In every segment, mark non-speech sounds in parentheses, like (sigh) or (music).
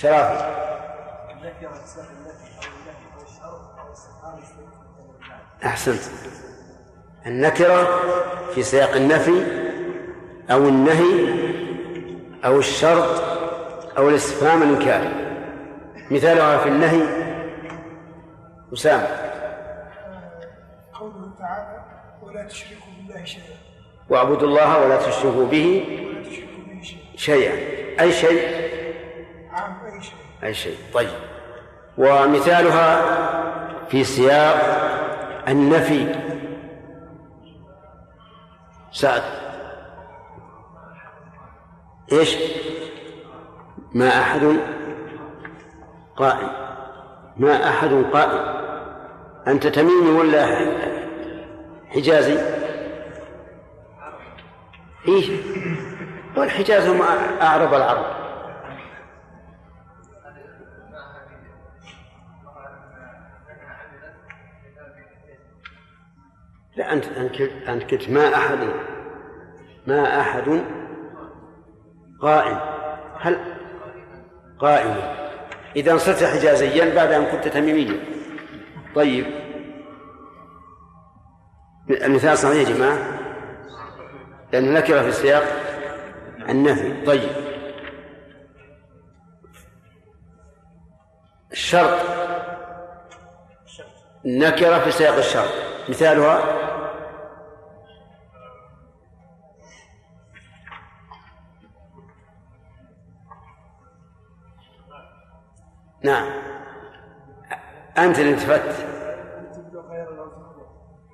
شرافي أحسنت. النكرة في سياق النفي أو النهي أو الشرط أو الاستفهام الإنكاري. مثالها في النهي أسامة. قوله تعالى ولا تشركوا بالله شيئا واعبدوا الله ولا تشركوا به شيئا. أي شيء؟ أي شيء. طيب. ومثالها في سياق النفي. سعد. إيش؟ ما أحد قائم ما أحد قائم أنت تميمي ولا حجازي؟ إيه والحجاز هم أعرب العرب. لا أنت أنت قلت ما أحد ما أحد قائم. هل قائم؟ إذا صرت حجازيا بعد أن كنت تميميا. طيب. المثال صحيح يا جماعة؟ لأن نكرة في سياق النفي. طيب. الشرط. نكرة في سياق الشرط. مثالها نعم. أنت اللي التفت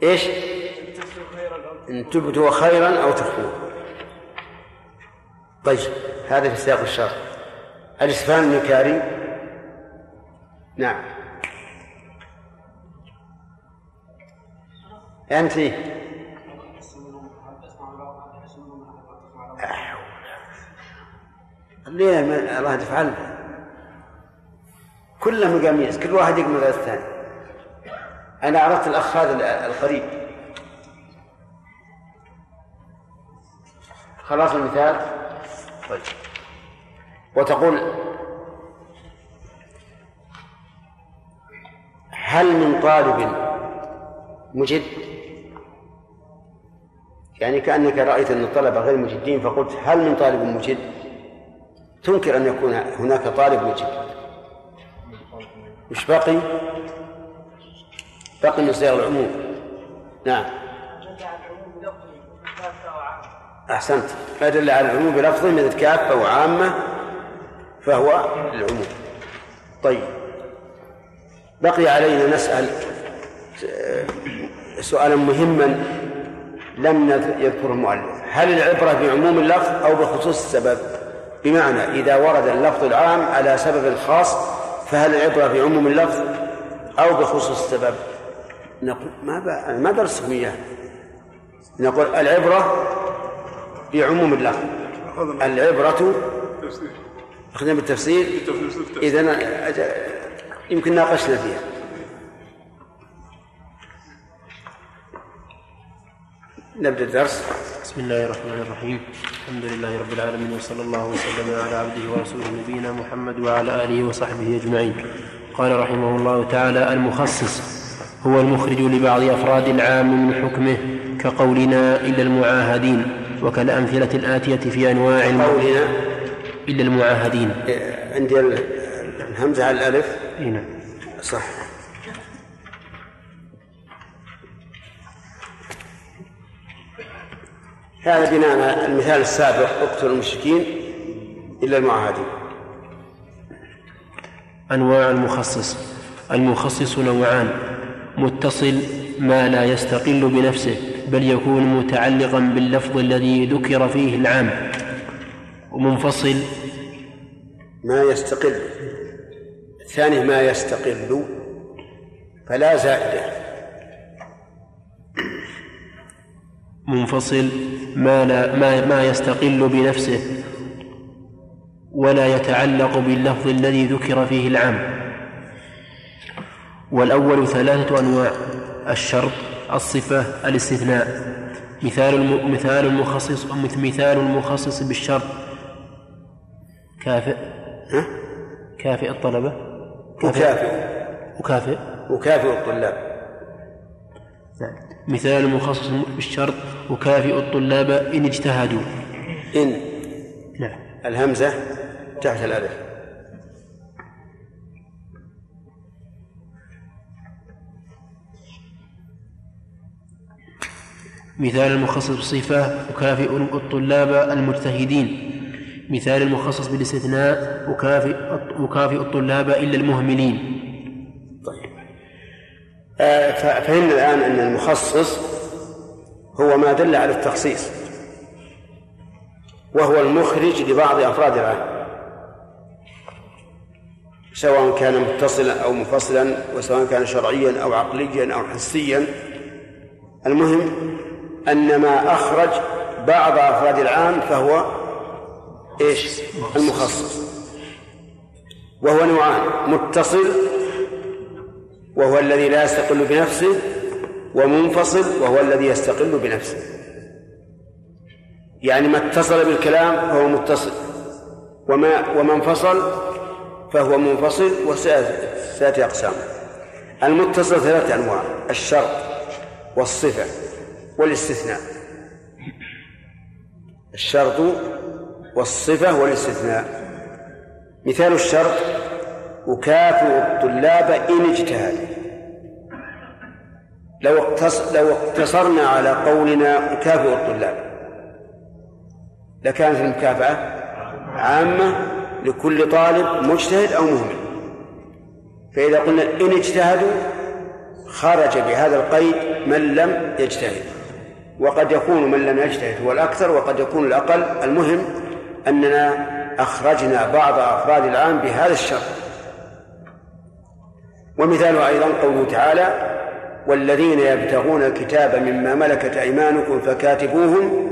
إيش؟ إن تبدوا خيرا أو تخفوه. طيب هذا في سياق الشر الاستفهام النكاري نعم. أنت؟ ليه الله تفعل. كلهم مقاميس كل واحد يقمر الثاني. أنا عرفت الأخ هذا القريب خلاص المثال؟ طيب. وتقول هل من طالب مجد؟ يعني كأنك رأيت أن الطلبة غير مجدين فقلت هل من طالب مجد؟ تنكر أن يكون هناك طالب مجد. وش بقي بقي من صيغ العموم. نعم. أحسنت. ما دل على العموم بلفظه مثل كافة وعامة فهو العموم. طيب. بقي علينا نسأل سؤالا مهما. لم يذكره المؤلف. هل العبرة بعموم اللفظ أو بخصوص السبب؟ بمعنى إذا ورد اللفظ العام على سبب خاص فهل العبرة بعموم اللفظ أو بخصوص السبب؟ نقول ما ما درسكم إياه نقول العبرة بعموم اللفظ. العبرة أخذنا بالتفسير؟ إذا يمكن ناقشنا فيها. نبدأ الدرس. بسم الله الرحمن الرحيم. الحمد لله رب العالمين وصلى الله وسلم على عبده ورسوله نبينا محمد وعلى آله وصحبه أجمعين. قال رحمه الله تعالى المخصص هو المخرج لبعض أفراد العام من حكمه كقولنا إلا المعاهدين وكالأمثلة الآتية في أنواع قولنا إلا المعاهدين. عندي الهمزة على الألف. نعم. صح. هذا بناء على المثال السابق اقتلوا المشركين إلا المعاهدين. أنواع المخصص. المخصص نوعان متصل ما لا يستقل بنفسه بل يكون متعلقا باللفظ الذي ذكر فيه العام. ومنفصل ما يستقل. الثاني ما يستقل. فلا زائدة. منفصل ما, لا ما, ما يستقل بنفسه ولا يتعلق باللفظ الذي ذكر فيه العام. والأول ثلاثة أنواع الشرط الصفة الاستثناء. مثال. مثال المخصص مثال المخصص بالشرط. كافئ ها؟ كافئ الطلبة؟ أكافئ أكافئ أكافئ الطلاب. نعم مثال مخصص بالشرط أكافئ الطلاب إن اجتهدوا. إن. نعم. الهمزة تحت الألف. مثال المخصص بالصفة أكافئ الطلاب المجتهدين. مثال المخصص بالاستثناء أكافئ الطلاب إلا المهملين. فهمنا الآن أن المخصص هو ما دل على التخصيص وهو المخرج لبعض أفراد العام سواء كان متصلا أو منفصلا وسواء كان شرعيا أو عقليا أو حسيا. المهم أن ما أخرج بعض أفراد العام فهو إيش؟ المخصص وهو نوعان متصل وهو الذي لا يستقل بنفسه ومنفصل وهو الذي يستقل بنفسه. يعني ما اتصل بالكلام فهو متصل وما وما انفصل فهو منفصل وسيأتي أقسام. المتصل ثلاثة أنواع الشرط والصفة والاستثناء. الشرط والصفة والاستثناء. مثال الشرط أكافئ الطلاب إن اجتهدوا. لو لو اقتصرنا على قولنا أكافئ الطلاب لكانت المكافأة عامة لكل طالب مجتهد أو مهمل. فإذا قلنا إن اجتهدوا خرج بهذا القيد من لم يجتهد. وقد يكون من لم يجتهد هو الأكثر وقد يكون الأقل. المهم أننا أخرجنا بعض أفراد العام بهذا الشرط. ومثاله أيضا قوله تعالى والذين يبتغون الكتاب مما ملكت أيمانكم فكاتبوهم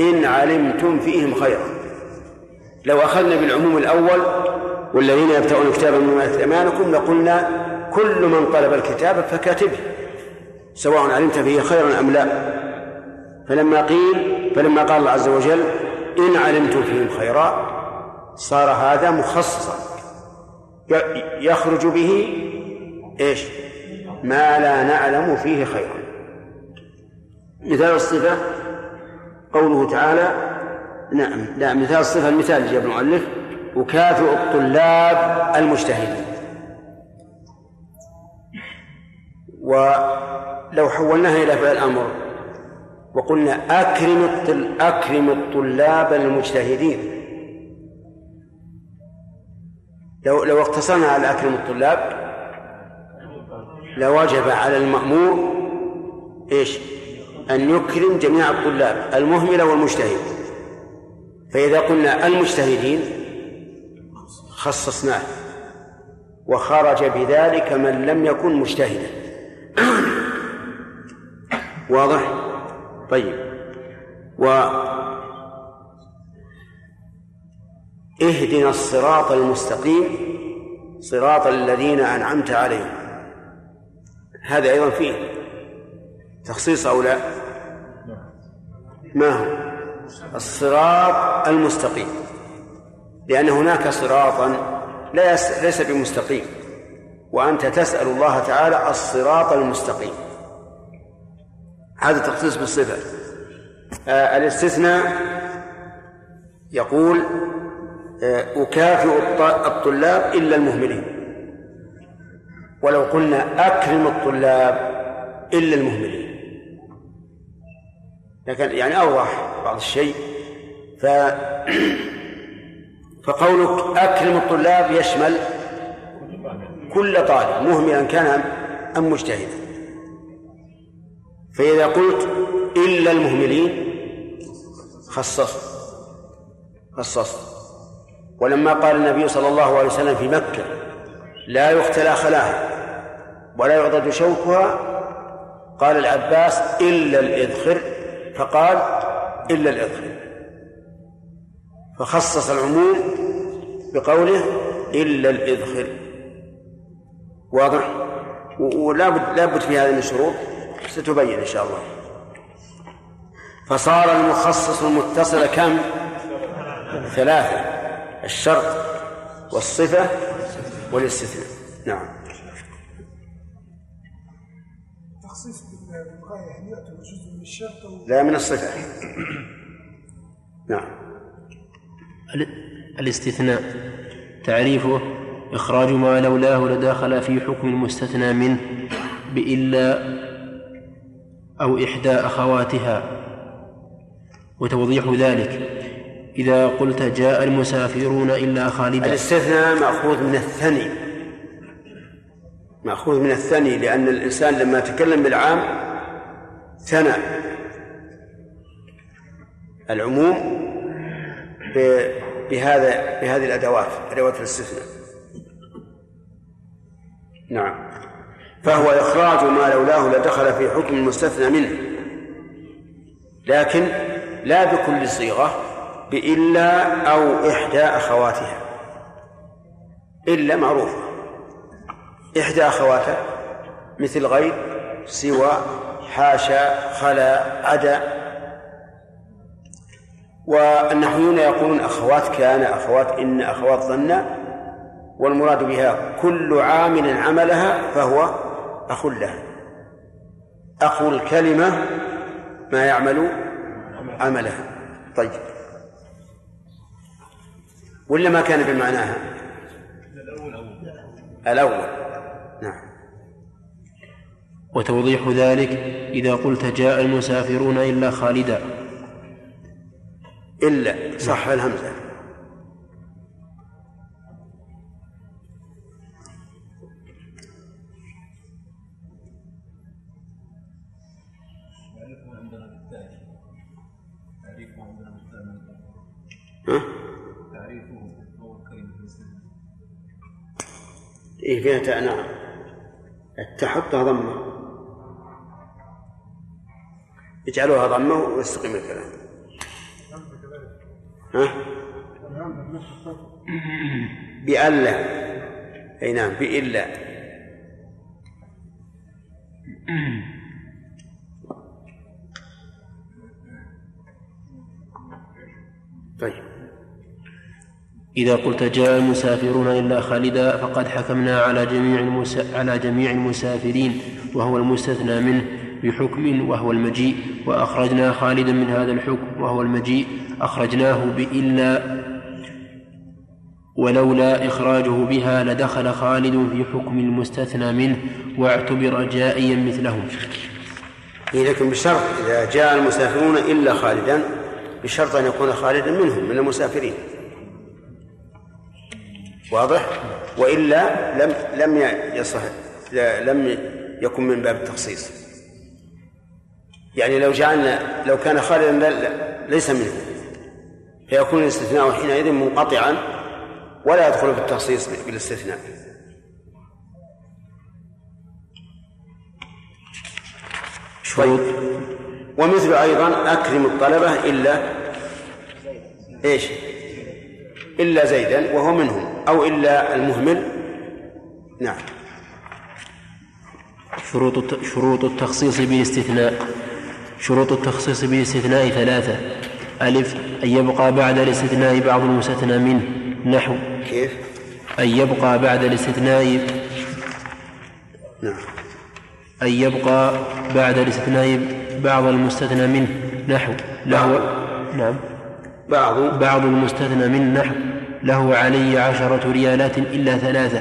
إن علمتم فيهم خيرا لو أخذنا بالعموم الأول والذين يبتغون الكتاب مما ملكت أيمانكم لقلنا كل من طلب الكتاب فكاتبه سواء علمت فيه خيرا أم لا فلما قيل فلما قال الله عز وجل إن علمتم فيهم خيرا صار هذا مخصصا يخرج به إيش؟ ما لا نعلم فيه خيرا مثال الصفة قوله تعالى نعم لا مثال الصفة المثال اللي جاب المؤلف أكافئ الطلاب المجتهدين. ولو حولناها إلى فعل الأمر وقلنا أكرم أكرم الطلاب المجتهدين. لو لو اقتصرنا على أكرم الطلاب لوجب على المأمور إيش؟ أن يكرم جميع الطلاب المهمل والمجتهد. فإذا قلنا المجتهدين خصصناه. وخرج بذلك من لم يكن مجتهدا. (coughs) واضح؟ طيب. و اهدنا الصراط المستقيم صراط الذين أنعمت عليهم. هذا أيضا فيه تخصيص أو لا؟ ما هو؟ الصراط المستقيم. لأن هناك صراطا ليس بمستقيم. وأنت تسأل الله تعالى الصراط المستقيم. هذا تخصيص بالصفة. آه الاستثناء يقول آه أكافئ الطلاب إلا المهملين. ولو قلنا أكرم الطلاب إلا المهملين. لكن يعني أوضح بعض الشيء. ف (clears throat) فقولك أكرم الطلاب يشمل كل طالب مهملا كان أم مجتهدا. فإذا قلت إلا المهملين خصصت خصصت. ولما قال النبي صلى الله عليه وسلم في مكة لا يختلى خلاها. ولا يعضد شوكها؟ قال العباس إلا الإذخر. فقال إلا الإذخر. فخصص العموم بقوله إلا الإذخر. واضح؟ ولا بد لا بد في هذه الشروط ستبين إن شاء الله. فصار المخصص المتصل كم؟ ثلاثة. الشرط والصفة والاستثناء. نعم. يعتبر جزء من الشرط أو لا من الصفة. نعم. ال- الاستثناء. تعريفه إخراج ما لولاه لداخل في حكم المستثنى منه بإلا أو إحدى أخواتها. وتوضيح ذلك إذا قلت جاء المسافرون إلا خالدا. الاستثناء مأخوذ من الثني. مأخوذ من الثني لأن الإنسان لما تكلم بالعام ثنى العموم بهذا بهذه الأدوات أدوات الاستثناء. نعم. فهو إخراج ما لولاه لدخل في حكم المستثنى منه. لكن لا بكل صيغة بإلا أو إحدى أخواتها. إلا معروفة. إحدى أخواتها مثل غير سوى حاشا خلا عدا. والنحويون يقولون أخوات كان أخوات إن أخوات ظن. والمراد بها كل عامل عملها فهو أخ له. أخو الكلمة ما يعمل عملها. طيب. ولا ما كان بمعناها؟ الأول. وتوضيح ذلك إذا قلت جاء المسافرون إلا خالدا. إلا صح الهمزة. ها؟ إيه فيها نعم. التحطها ضمة. اجعلوها ضمة واستقيم الكلام. ها؟ بألا. أي نعم بإلا. طيب. إذا قلت جاء المسافرون إلا خالدا فقد حكمنا على جميع المسا... على جميع المسافرين وهو المستثنى منه. بحكم وهو المجيء وأخرجنا خالدا من هذا الحكم وهو المجيء. أخرجناه بإلا ولولا إخراجه بها لدخل خالد في حكم المستثنى منه واعتبر جائيا مثلهم. إيه لكن بشرط إذا جاء المسافرون إلا خالدا بشرط أن يكون خالدا منهم من المسافرين. واضح؟ وإلا لم لم يصح لم يكن من باب التخصيص. يعني لو جعلنا لو كان خالدا ليس منه. فيكون الاستثناء حينئذ منقطعا ولا يدخل في التخصيص بالاستثناء. شروط ومثل أيضا أكرم الطلبة إلا إيش؟ إلا زيدا وهو منهم أو إلا المهمل. نعم. شروط شروط التخصيص بالاستثناء شروط التخصيص بالاستثناء ثلاثة. ألف أن يبقى بعد الاستثناء بعض المستثنى منه. نحو. كيف؟ أن يبقى بعد الاستثناء نعم. أن يبقى بعد الاستثناء بعض المستثنى منه. نحو. له نعم. بعض. بعض المستثنى منه. نحو. له علي عشرة ريالات إلا ثلاثة.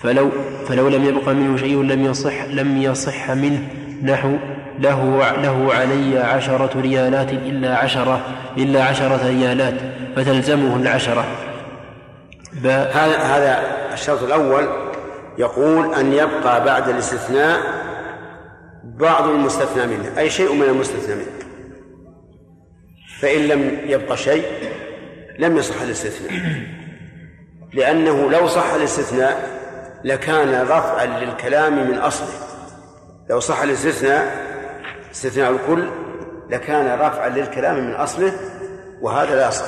فلو فلو لم يبق منه شيء لم يصح لم يصح منه. نحو له له علي عشرة ريالات إلا عشرة إلا عشرة ريالات فتلزمه العشرة. هذا هذا الشرط الأول يقول أن يبقى بعد الاستثناء بعض المستثنى منه أي شيء من المستثنى منه. فإن لم يبقى شيء لم يصح الاستثناء. لأنه لو صح الاستثناء لكان رفعا للكلام من أصله. لو صح الاستثناء استثناء الكل لكان رفعا للكلام من أصله وهذا لا يصح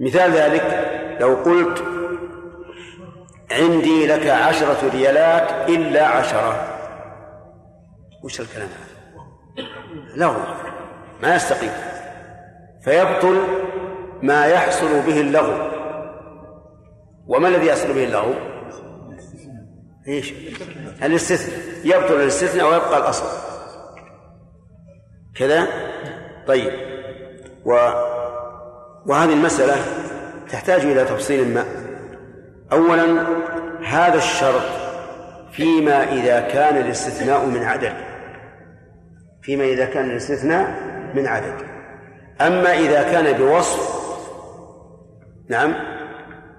مثال ذلك لو قلت عندي لك عشرة ريالات إلا عشرة وش الكلام هذا؟ لغو ما يستقيم فيبطل ما يحصل به اللغو وما الذي يحصل به اللغو؟ إيش؟ الاستثناء. يبطل الاستثناء ويبقى الأصل. كذا؟ طيب. و وهذه المسألة تحتاج إلى تفصيل ما. أولا هذا الشرط فيما إذا كان الاستثناء من عدد. فيما إذا كان الاستثناء من عدد. أما إذا كان بوصف نعم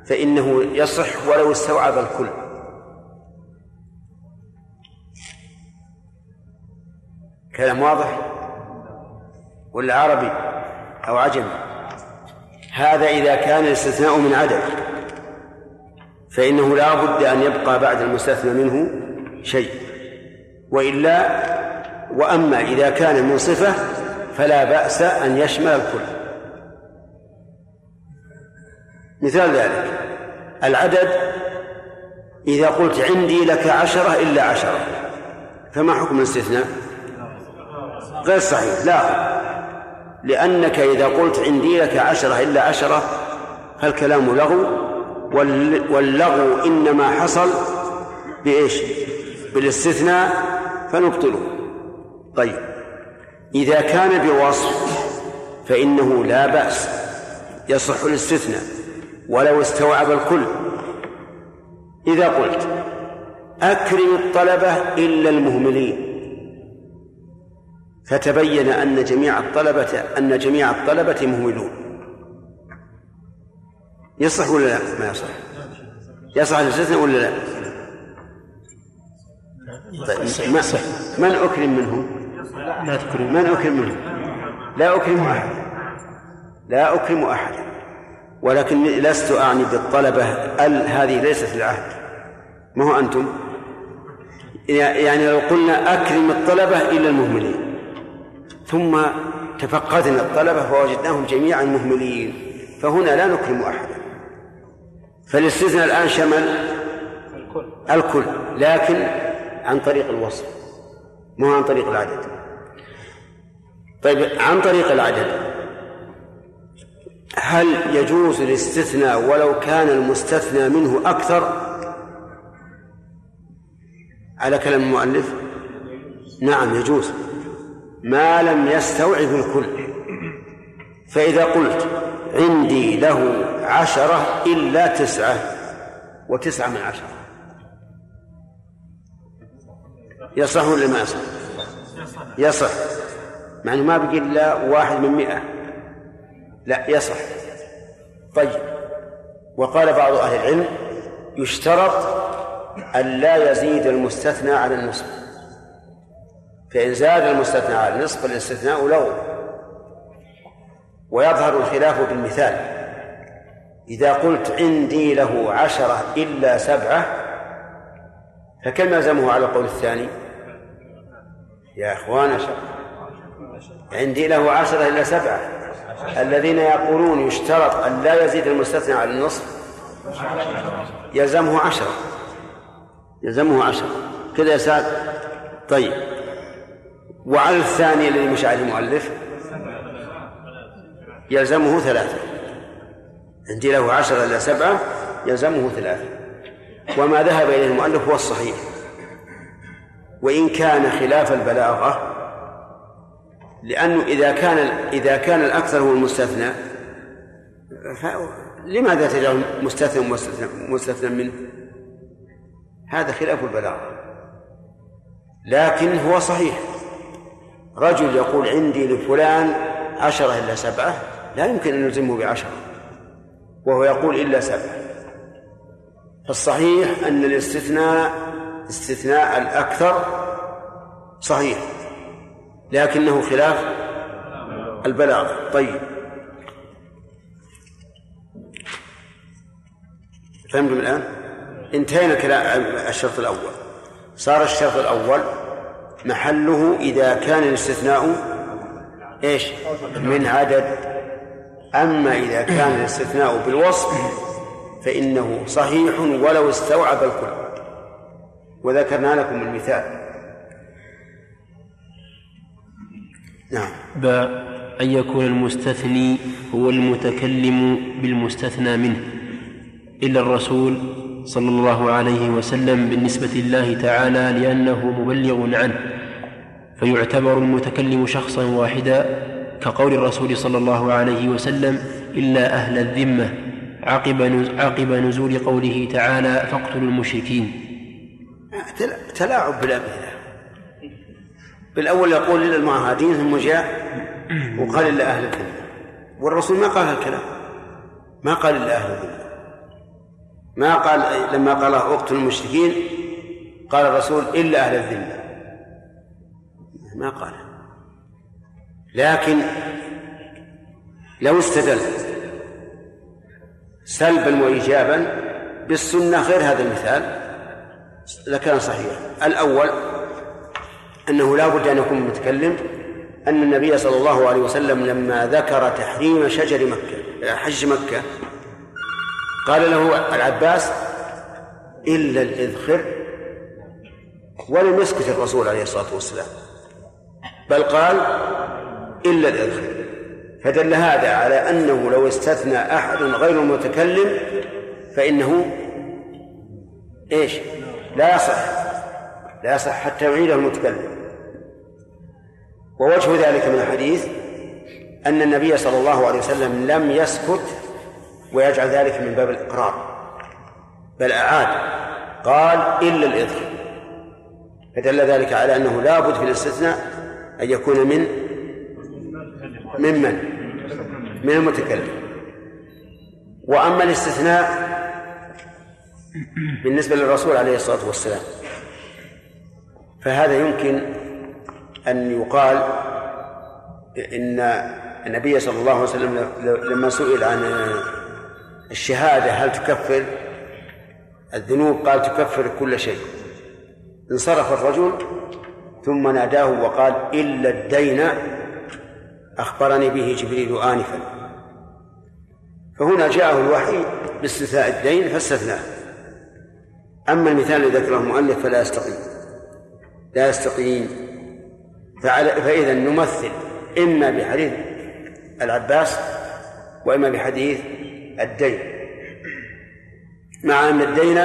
فإنه يصح ولو استوعب الكل. كلام واضح ولا عربي أو عجمي؟ هذا إذا كان الاستثناء من عدد فإنه لا بد أن يبقى بعد المستثنى منه شيء. وإلا وأما إذا كان من صفة فلا بأس أن يشمل الكل. مثال ذلك العدد إذا قلت عندي لك عشرة إلا عشرة فما حكم الاستثناء؟ غير صحيح. لا. لأنك إذا قلت عندي لك عشرة إلا عشرة فالكلام لغو واللغو إنما حصل بإيش؟ بالاستثناء فنبطله. طيب. إذا كان بوصف فإنه لا بأس يصح الاستثناء ولو استوعب الكل. إذا قلت أكرم الطلبة إلا المهملين. فتبين أن جميع الطلبة أن جميع الطلبة مهملون. يصح ولا لا؟ ما يصح. يصح الاستثناء ولا لا؟ طيب من أكرم منهم؟ لا تكرم. من أكرم منهم؟ لا أكرم أحد. لا أكرم أحدا ولكن لست أعني بالطلبة ال هذه ليست العهد ما هو أنتم؟ يعني لو قلنا أكرم الطلبة إلا المهملين. ثم تفقدنا الطلبة فوجدناهم جميعا مهملين فهنا لا نكرم أحدا. فالاستثناء الآن شمل الكل. الكل لكن عن طريق الوصف مو عن طريق العدد. طيب عن طريق العدد. هل يجوز الاستثناء ولو كان المستثنى منه أكثر؟ على كلام المؤلف؟ نعم يجوز. ما لم يستوعب الكل. فإذا قلت عندي له عشرة إلا تسعة وتسعة من عشرة. يصح ولا ما يصح؟ يصح مع أنه ما بقي إلا واحد من مئة. لا يصح طيب. وقال بعض أهل العلم يشترط أن لا يزيد المستثنى على النصف. فإن زاد المستثنى على النصف فالاستثناء له. ويظهر الخلاف بالمثال. إذا قلت عندي له عشرة إلا سبعة فكم يلزمه على القول الثاني؟ يا إخوان عندي له عشرة إلا سبعة. الذين يقولون يشترط أن لا يزيد المستثنى على النصف يلزمه عشرة. يلزمه عشرة. كذا يا سعد؟ طيب. وعلى الثاني الذي مشى عليه المؤلف يلزمه ثلاثة. عندي له عشرة إلى سبعة يلزمه ثلاثة. وما ذهب إليه المؤلف هو الصحيح. وإن كان خلاف البلاغة لأنه إذا كان إذا كان الأكثر هو المستثنى لماذا تجعل مستثنى, مستثنى منه؟ هذا خلاف البلاغة. لكن هو صحيح. رجل يقول عندي لفلان عشرة إلا سبعة لا يمكن أن نلزمه بعشرة وهو يقول إلا سبعة. فالصحيح أن الاستثناء استثناء الأكثر صحيح لكنه خلاف البلاغة طيب. فهمتم الآن؟ انتهينا كلام الشرط الأول. صار الشرط الأول محله إذا كان الاستثناء إيش؟ من عدد. أما إذا كان الاستثناء بالوصف فإنه صحيح ولو استوعب الكل. وذكرنا لكم المثال. نعم. أن يكون المستثني هو المتكلم بالمستثنى منه. إلا الرسول صلى الله عليه وسلم بالنسبة لله تعالى لأنه مبلغ عنه فيعتبر المتكلم شخصا واحدا كقول الرسول صلى الله عليه وسلم إلا أهل الذمة عقب نزول قوله تعالى فاقتلوا المشركين تلاعب بالأمثلة بالأول يقول إلا المعاهدين ثم جاء وقال إلا أهل الذمة والرسول ما قال هالكلام ما قال إلا أهل الذمة ما قال لما قال اقتلوا المشركين قال الرسول إلا أهل الذمة. ما قال. لكن لو استدل سلبا وإيجابا بالسنة غير هذا المثال لكان صحيح الأول أنه لا بد أن يكون متكلم أن النبي صلى الله عليه وسلم لما ذكر تحريم شجر مكة حج مكة قال له العباس إلا الإذخر ولم يسكت الرسول عليه الصلاة والسلام. بل قال إلا الإذخر. فدل هذا على أنه لو استثنى أحد غير المتكلم فإنه إيش؟ لا يصح لا يصح حتى يعيده المتكلم. ووجه ذلك من الحديث أن النبي صلى الله عليه وسلم لم يسكت ويجعل ذلك من باب الإقرار. بل أعاد قال إلا الإذخر فدل ذلك على أنه لا بد في الاستثناء أن يكون من ممن من المتكلم. وأما الاستثناء بالنسبة للرسول عليه الصلاة والسلام فهذا يمكن أن يقال إن النبي صلى الله عليه وسلم لما سئل عن الشهادة هل تكفر؟ الذنوب قال تكفر كل شيء. انصرف الرجل ثم ناداه وقال إلا الدين أخبرني به جبريل آنفا. فهنا جاءه الوحي باستثناء الدين فاستثناه. أما المثال الذي ذكره المؤلف فلا يستقيم. لا يستقيم. فإذا نمثل إما بحديث العباس وإما بحديث الدين. مع أن الدين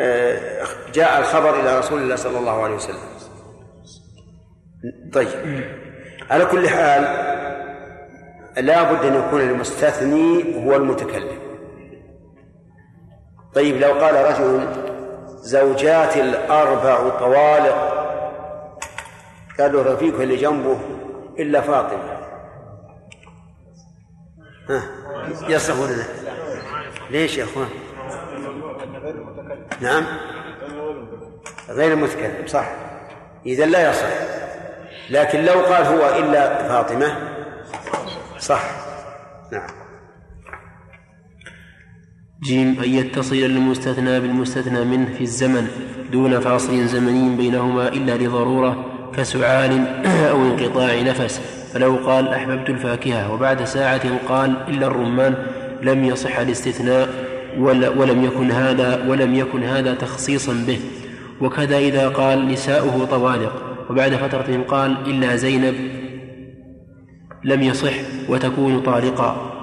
آه، جاء الخبر إلى رسول الله صلى الله عليه وسلم. طيب. على كل حال لا بد أن يكون المستثني هو المتكلم. طيب لو قال رجل زوجاتي الأربع طوالق قالوا رفيقه اللي جنبه إلا فاطمة. ها. يصح ولا لا؟ ليش يا أخوان؟ نعم. غير المتكلم صح. إذا لا يصح لكن لو قال هو إلا فاطمة صح. نعم. جيم أن يتصل المستثنى بالمستثنى منه في الزمن دون فاصل زمني بينهما إلا لضرورة كسعال أو انقطاع نفس. فلو قال أحببت الفاكهة وبعد ساعة قال إلا الرمان لم يصح الاستثناء ولم يكن هذا ولم يكن هذا تخصيصا به. وكذا إذا قال نساؤه طوالق وبعد فترة قال إلا زينب لم يصح وتكون طالقا.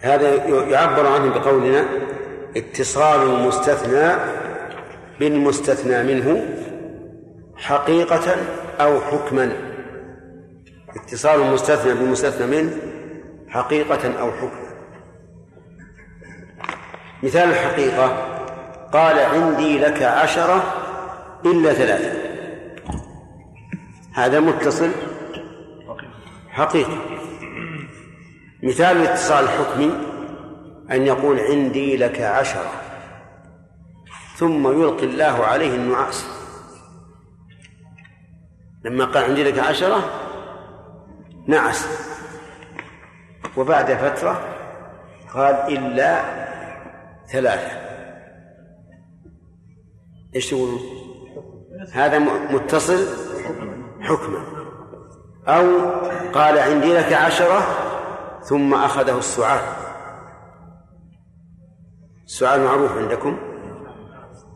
هذا يعبر عنه بقولنا اتصال المستثنى بالمستثنى منه حقيقة أو حكما. اتصال المستثنى بالمستثنى منه حقيقة أو حكما مثال الحقيقة قال عندي لك عشرة إلا ثلاثة. هذا متصل؟ حقيقي. مثال الاتصال الحكمي أن يقول عندي لك عشرة ثم يلقي الله عليه النعاس. لما قال عندي لك عشرة نعس. وبعد فترة قال إلا ثلاثة. إيش تقولون؟ هذا متصل حكما. أو قال عندي لك عشرة ثم أخذه السعال. السعال معروف عندكم؟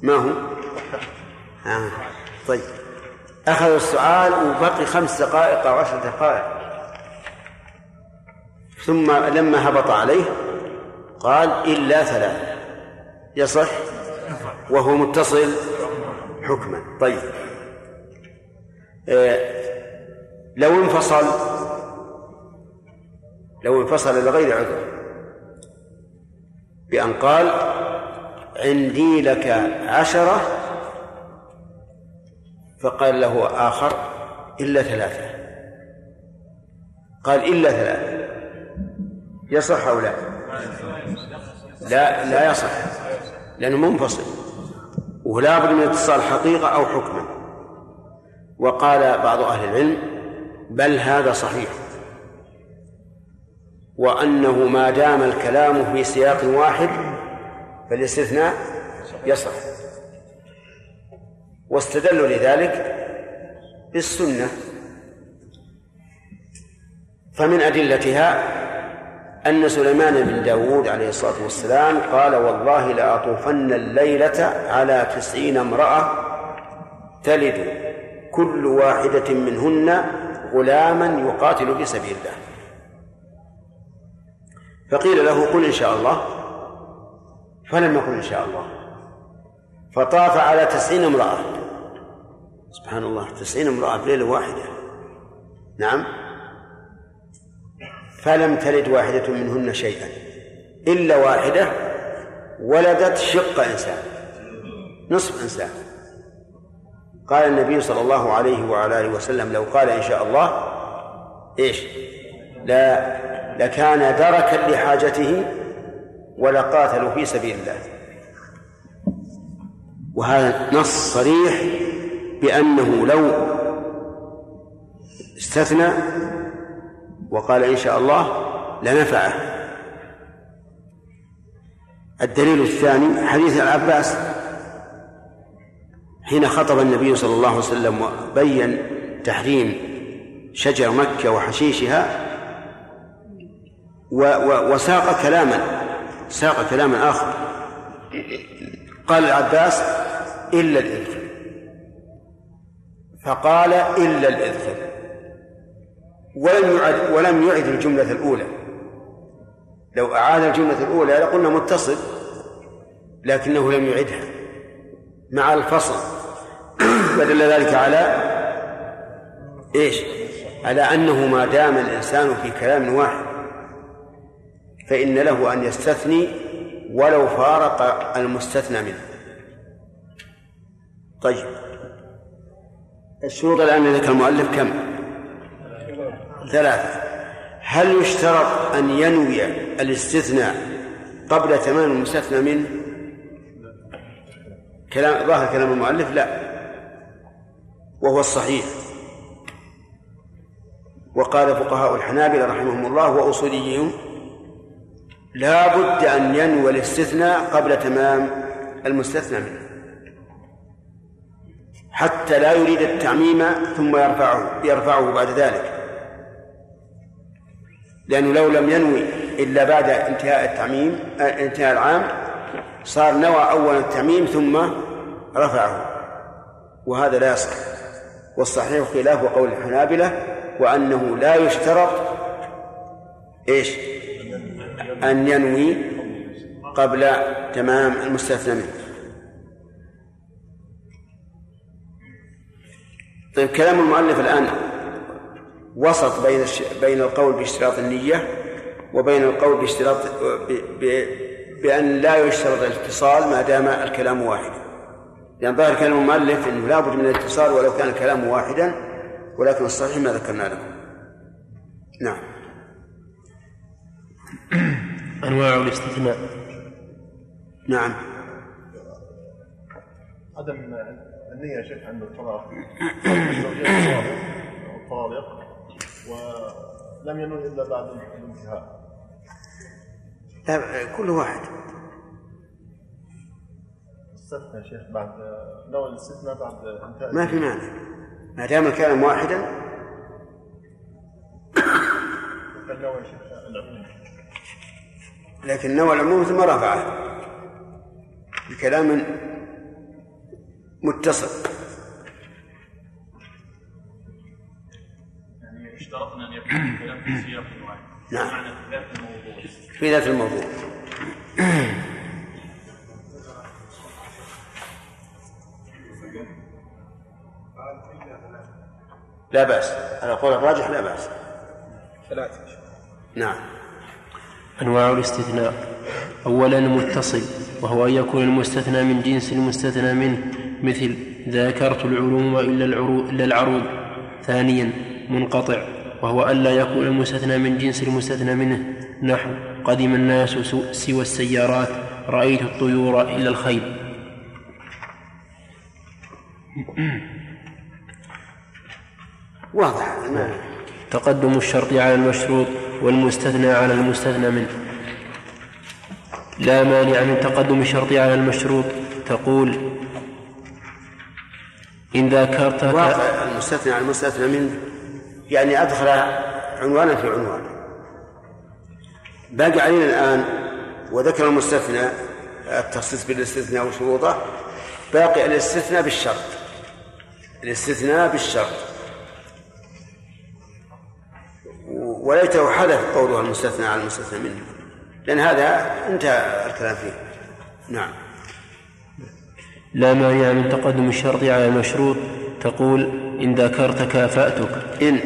ما هو؟ آه. طيب. أخذ السؤال وبقي خمس دقائق أو عشر دقائق. ثم لما هبط عليه قال إلا ثلاثة. يصح؟ وهو متصل حكما. طيب. آه لو انفصل لو انفصل لغير عذر بأن قال عندي لك عشرة فقال له آخر إلا ثلاثة. قال إلا ثلاثة. يصح أو لا؟ لا لا يصح لأنه منفصل. ولا بد من اتصال حقيقة أو حكما. وقال بعض أهل العلم بل هذا صحيح. وأنه ما دام الكلام في سياق واحد فالاستثناء يصح. واستدلوا لذلك بالسنة. فمن أدلتها أن سليمان بن داود عليه الصلاة والسلام قال والله لأطوفن الليلة على تسعين امرأة تلد كل واحدة منهن غلاما يقاتل في سبيل الله. فقيل له قل إن شاء الله. فلم يقل إن شاء الله. فطاف على تسعين امرأة. سبحان الله تسعين امرأة في ليلة واحدة. نعم. فلم تلد واحدة منهن شيئا إلا واحدة ولدت شق إنسان نصف إنسان. قال النبي صلى الله عليه وعلى آله وسلم لو قال إن شاء الله إيش؟ لا لكان دركا لحاجته ولقاتلوا في سبيل الله. وهذا نص صريح بأنه لو استثنى وقال إن شاء الله لنفعه. الدليل الثاني حديث العباس حين خطب النبي صلى الله عليه وسلم وبين تحريم شجر مكة وحشيشها وساق كلاما ساق كلاما آخر. قال العباس إلا الإذخر فقال إلا الإذخر ولم يعد ولم يعد الجملة الأولى. لو أعاد الجملة الأولى لقلنا متصل لكنه لم يعدها. مع الفصل. فدل ذلك على إيش؟ على أنه ما دام الإنسان في كلام واحد فإن له أن يستثني ولو فارق المستثنى منه. طيب. الشروط الآن ذكر المؤلف كم؟ ثلاثة. هل يشترط أن ينوي الاستثناء قبل تمام المستثنى منه؟ كلام ظاهر كلام المؤلف لا. وهو الصحيح. وقال فقهاء الحنابلة رحمهم الله وأصوليهم لا بد أن ينوي الاستثناء قبل تمام المستثنى منه. حتى لا يريد التعميم ثم يرفعه يرفعه بعد ذلك. لأنه لو لم ينوي إلا بعد انتهاء التعميم انتهاء العام صار نوى أول التعميم ثم رفعه. وهذا لا يصح. والصحيح خلاف قول الحنابلة وأنه لا يشترط إيش؟ أن ينوي قبل تمام المستثنى منه. طيب كلام المؤلف الآن وسط بين بين القول باشتراط النية وبين القول باشتراط بأن لا يشترط الاتصال ما دام الكلام واحدا لأن ظاهر كلام المؤلف أنه لا بد من الاتصال ولو كان الكلام واحدا ولكن الصحيح ما ذكرنا لكم. نعم. أنواع الاستثناء. نعم. عدم النية شيخ عند الطلاق. الطالق ولم ينوي إلا بعد الانتهاء. لا كل واحد. استثنى شيخ بعد نوى الاستثناء بعد انتهاء. ما في مانع. ما دام الكلام واحدا. نوى شيخ العموم. لكن نوى العموم ثم رفعه. بكلام متصل. في سياق واحد. نعم. في ذات الموضوع. لا بأس. على قول الراجح لا بأس. ثلاثة نعم. أنواع الاستثناء. أولا المتصل وهو أن يكون المستثنى من جنس المستثنى منه مثل ذاكرت العلوم إلا العروض, إلا العروض. ثانيا منقطع. وهو ألا يكون المستثنى من جنس المستثنى منه. نحو قدم الناس سوى السيارات رأيت الطيور إلا الخيل. واضح. تقدم الشرط على المشروط والمستثنى على المستثنى منه. لا مانع من تقدم الشرط على المشروط. تقول إن ذكرت المستثنى على المستثنى منه. يعني أدخل عنوانا في عنوان. باقي علينا الآن وذكر المستثنى التخصيص بالاستثناء وشروطه. باقي الاستثناء بالشرط. الاستثناء بالشرط. وليته حدث قوله المستثنى على المستثنى منه. لأن هذا انتهى الكلام فيه. نعم. لا مانع من تقدم الشرط على المشروط. تقول إن ذكرت كافأتك إن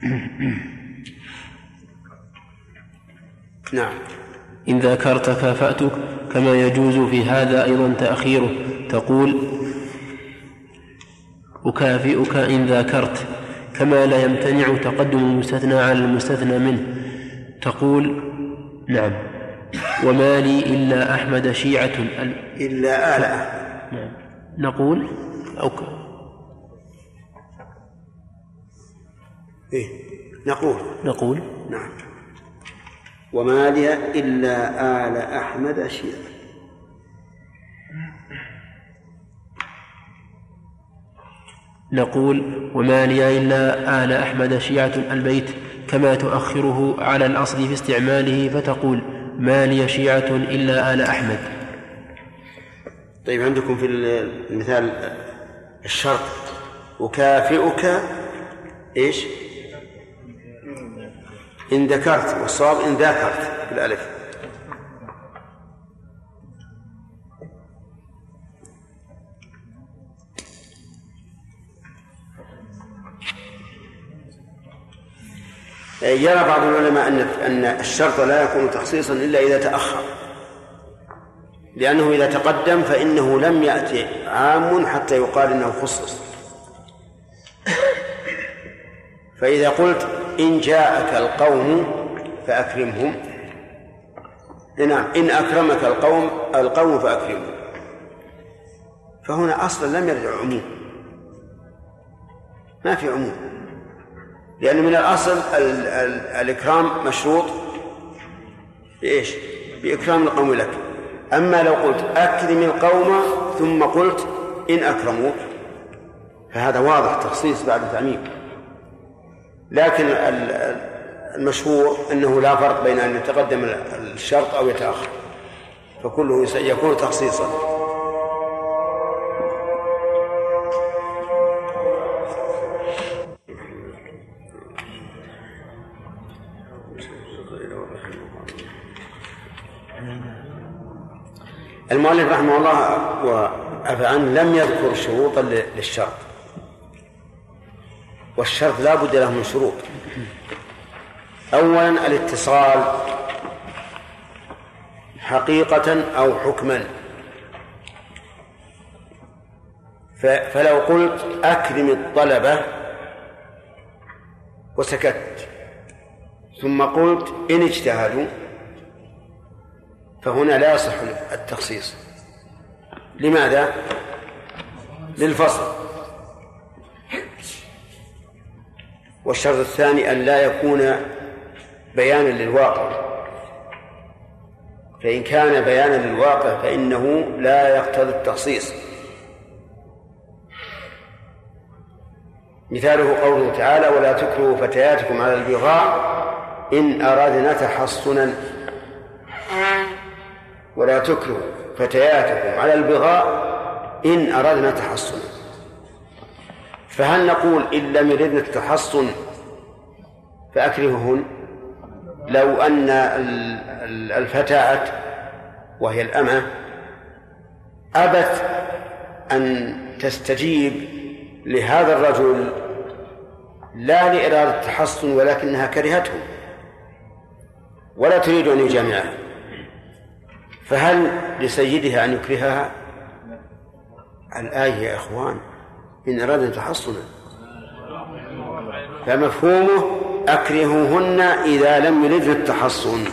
(coughs) نعم. إن ذكرت كافأتك كما يجوز في هذا أيضا تأخيره. تقول أكافئك إن ذاكرت كما لا يمتنع تقدم المستثنى على المستثنى منه. تقول نعم. وما لي إلا أحمد شيعة إلا آل نعم. نقول أو إيه. نقول. نقول. نعم. وما لي إلا آل أحمد شيعة نقول وما لي إلا آل أحمد شيعة البيت كما تؤخره على الأصل في استعماله فتقول ما لي شيعة إلا آل أحمد. طيب عندكم في المثال الشرط. أكافئك إيش؟ إن ذكرت والصواب إن ذاكرت بالألف. يرى بعض العلماء أن أن الشرط لا يكون تخصيصا إلا إذا تأخر. لأنه إذا تقدم فإنه لم يأتي عام حتى يقال إنه خصص. فإذا قلت إن جاءك القوم فأكرمهم. نعم إن أكرمك القوم القوم فأكرمهم. فهنا أصلا لم يرجع عموم. ما في عموم. لأن من الأصل ال ال الإكرام مشروط بإيش؟ بإكرام القوم لك. أما لو قلت أكرم القوم ثم قلت إن أكرموك فهذا واضح تخصيص بعد تعميم لكن المشهور أنه لا فرق بين أن يتقدم الشرط أو يتأخر. فكله يكون تخصيصا. المؤلف رحمه الله وعفى عنه لم يذكر شروطا للشرط. والشرط لا بد له من شروط. أولا الاتصال حقيقة أو حكما. فلو قلت أكرم الطلبة وسكت ثم قلت إن اجتهدوا فهنا لا يصح التخصيص. لماذا؟ للفصل. والشرط الثاني أن لا يكون بيانا للواقع. فإن كان بيانا للواقع فإنه لا يقتضي التخصيص. مثاله قوله تعالى ولا تكرهوا فتياتكم على البغاء إن أردنا تحصنا. ولا تكرهوا فتياتكم على البغاء إن أردنا تحصنا. فهل نقول إن لم يردن التحصن فأكرههن؟ لو أن الفتاة وهي الأمة أبت أن تستجيب لهذا الرجل لا لإرادة التحصن ولكنها كرهته ولا تريد أن يجامعها فهل لسيدها أن يكرهها؟ الآية يا إخوان. إن أراد تحصنا فمفهومه أكرهوهن إذا لم يردن التحصن.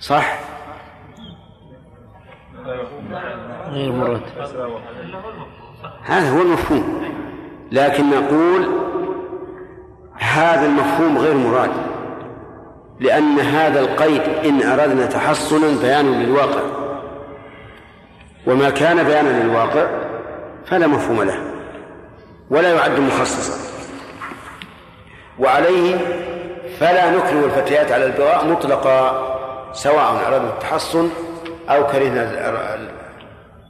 صح؟ غير مراد. هذا هو المفهوم. لكن نقول هذا المفهوم غير مراد. لأن هذا القيد إن أردنا تحصنا بيان للواقع. وما كان بيانا للواقع فلا مفهوم له ولا يعد مخصصا. وعليه فلا نكره الفتيات على البغاء مطلقا سواء أردنا التحصن أو كرهنا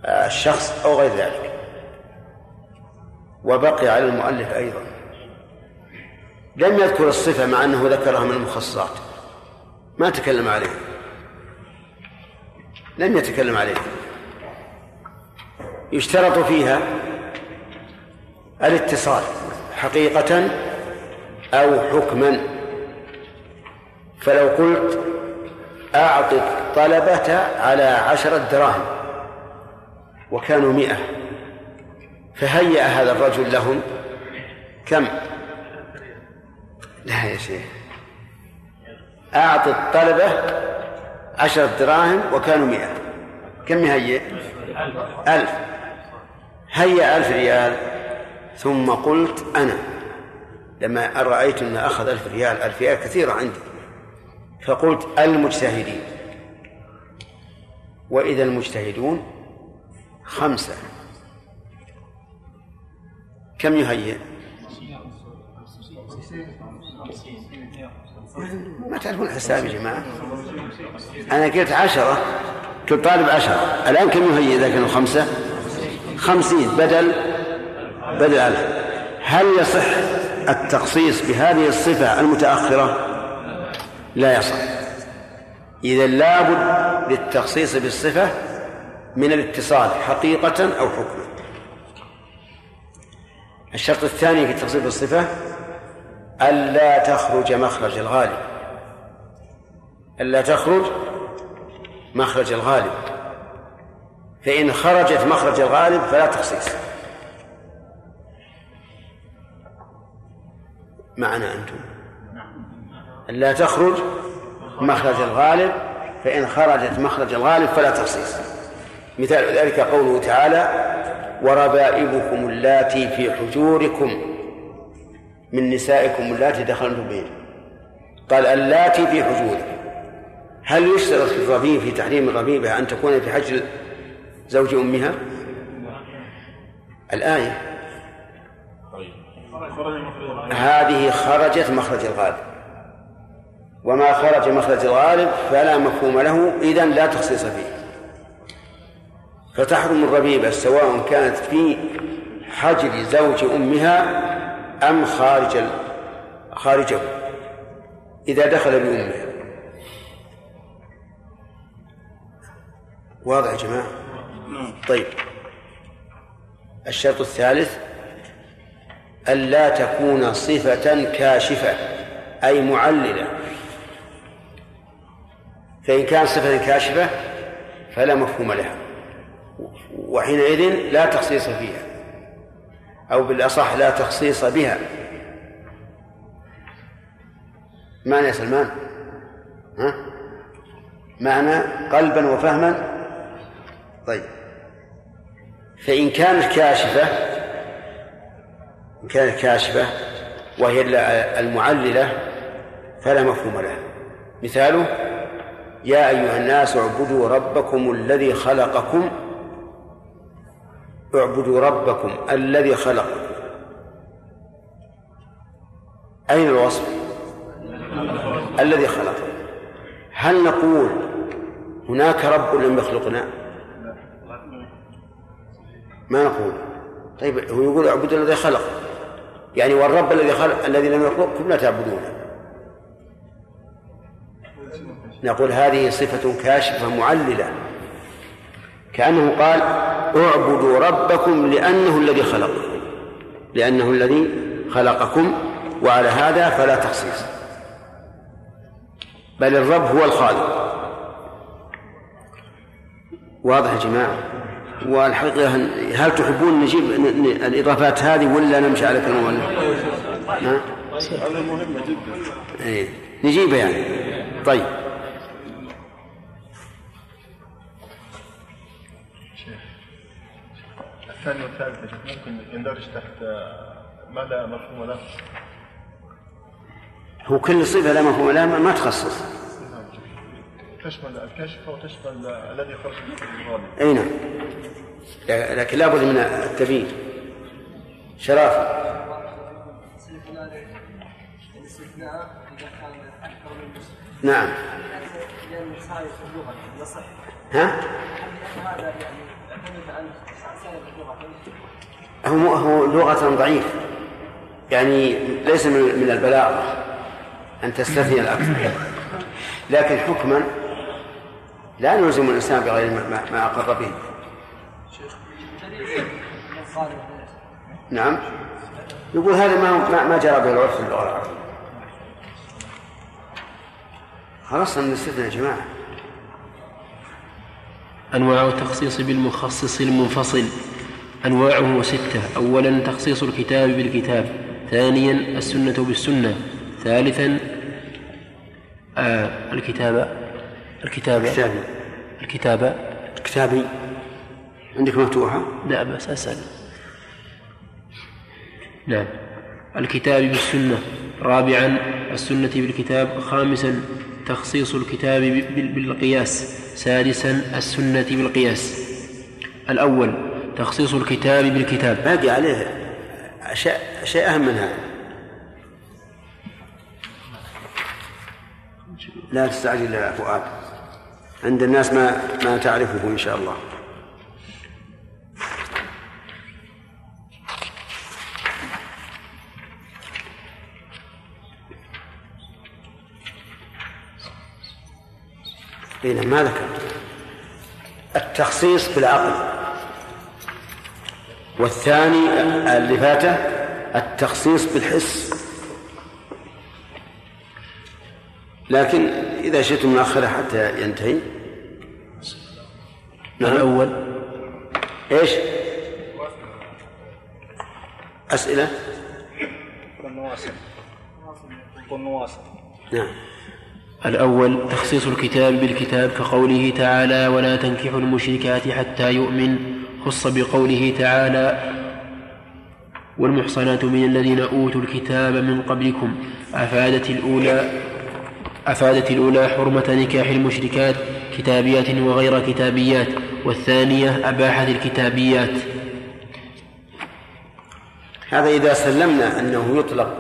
الشخص أو غير ذلك. وبقي على المؤلف أيضا. لم يذكر الصفة مع أنه ذكرها من المخصصات. ما تكلم عليه. لم يتكلم عليه. يشترط فيها الاتصال حقيقة أو حكما. فلو قلت أعط الطلبة على عشرة دراهم وكانوا مئة فهيأ هذا الرجل لهم كم؟ لا يا شيخ. أعط الطلبة عشرة دراهم وكانوا مئة. كم يهيئ؟ ألف. هيأ ألف ريال. ثم قلت أنا لما رأيت أن أخذ ألف ريال ألف ريال كثيرة عندي. فقلت المجتهدين. وإذا المجتهدون خمسة. كم يهيئ؟ ما تعرفون الحساب يا جماعة؟ أنا قلت عشرة كنت طالب عشرة. الآن كم يهيئ إذا كانوا خمسة؟ خمسين بدل بدل ألف. هل يصح التخصيص بهذه الصفة المتأخرة؟ لا يصح. إذا لابد للتخصيص بالصفة من الاتصال حقيقة أو حكما. الشرط الثاني في التخصيص بالصفة ألا تخرج مخرج الغالب. ألا تخرج مخرج الغالب. فإن خرجت مخرج الغالب فلا تخصيص. معنا أنتم؟ ألا تخرج مخرج الغالب فإن خرجت مخرج الغالب فلا تخصيص. مثال ذلك قوله تعالى وربائبكم اللاتي في حجوركم من نسائكم اللاتي دخلتم بهن قال اللاتي في حجوركم هل يشترط في الربيب في تحريم الربيبة أن تكون في حجر زوج أمها؟ الآية. هذه خرجت مخرج الغالب. وما خرج مخرج الغالب فلا مفهوم له إذن لا تخصيص فيه. فتحرم الربيبة سواء كانت في حجر زوج أمها أم خارج خارجه. إذا دخل بأمه واضح يا جماعة؟ طيب. الشرط الثالث ألا تكون صفة كاشفة أي معللة. فإن كان صفة كاشفة فلا مفهوم لها. وحينئذ لا تخصيص فيها أو بالأصح لا تخصيص بها. معنى يا سلمان؟ ها؟ معنى قلبا وفهما؟ طيب. فإن كانت كاشفة إن كانت كاشفة وهي المعللة فلا مفهوم لها مثاله يا أيها الناس اعبدوا ربكم الذي خلقكم اعبدوا ربكم الذي خلقكم أين الوصف؟ الذي خلق هل نقول هناك رب لم يخلقنا؟ ما نقول. طيب هو يقول اعبدوا الذي خلق. يعني والرب الذي خلق الذي لم يخلقكم لا تعبدونه. نقول هذه صفة كاشفة معللة. كأنه قال اعبدوا ربكم لأنه الذي خلقكم لأنه الذي خلقكم وعلى هذا فلا تخصيص. بل الرب هو الخالق. واضح يا جماعة؟ والحقيقة هل تحبون نجيب الإضافات هذه ولا نمشي على كلام المؤلف؟ هذا مهمة جدا. إيه. نجيبها يعني. طيب. الثاني والثالث يا شيخ ممكن يندرج تحت ما لا مفهوم له هو كل صفة لا مفهوم لها ما- ما تخصص. تشمل الكشف وتشمل الذي خرج من الغالب أي نعم. لكن لابد من التبيين. مسلم نعم. ها؟ هو هو لغة ضعيف. يعني ليس من البلاغة أن تستثني الأكثر. لكن حكما لا نلزم الإنسان بغير ما- ما, أقر به. نعم. يقول هذا ما ما, جرى به العرف في اللغة العربية خلاص نستثنى يا جماعة. أنواع التخصيص بالمخصص المنفصل. أنواعه ستة أولا تخصيص الكتاب بالكتاب. ثانيا السنة بالسنة. ثالثا آه الكتابة. الكتابة كتابي الكتابة كتابي عندك مفتوحة؟ لا بس أسأل. نعم الكتاب بالسنة. رابعا السنة بالكتاب. خامسا تخصيص الكتاب بال- بالقياس. سادسا السنة بالقياس. الأول تخصيص الكتاب بالكتاب. باقي عليه أشياء أشياء أهم من هذا. لا تستعجل يا فؤاد. عند الناس ما ما تعرفه إن شاء الله. إيه ما ذكر التخصيص بالعقل والثاني اللي فاته التخصيص بالحس. لكن إذا شئتم نأخره حتى ينتهي. نعم. الأول؟ إيش؟ أسئلة؟ كن واصل كن واصل نعم. الأول تخصيص الكتاب بالكتاب كقوله تعالى ولا تنكحوا المشركات حتى يؤمن خص بقوله تعالى والمحصنات من الذين أوتوا الكتاب من قبلكم أفادت الأولى أفادت الأولى حرمة نكاح المشركات كتابيات وغير كتابيات والثانية أباحت الكتابيات. هذا إذا سلمنا أنه يطلق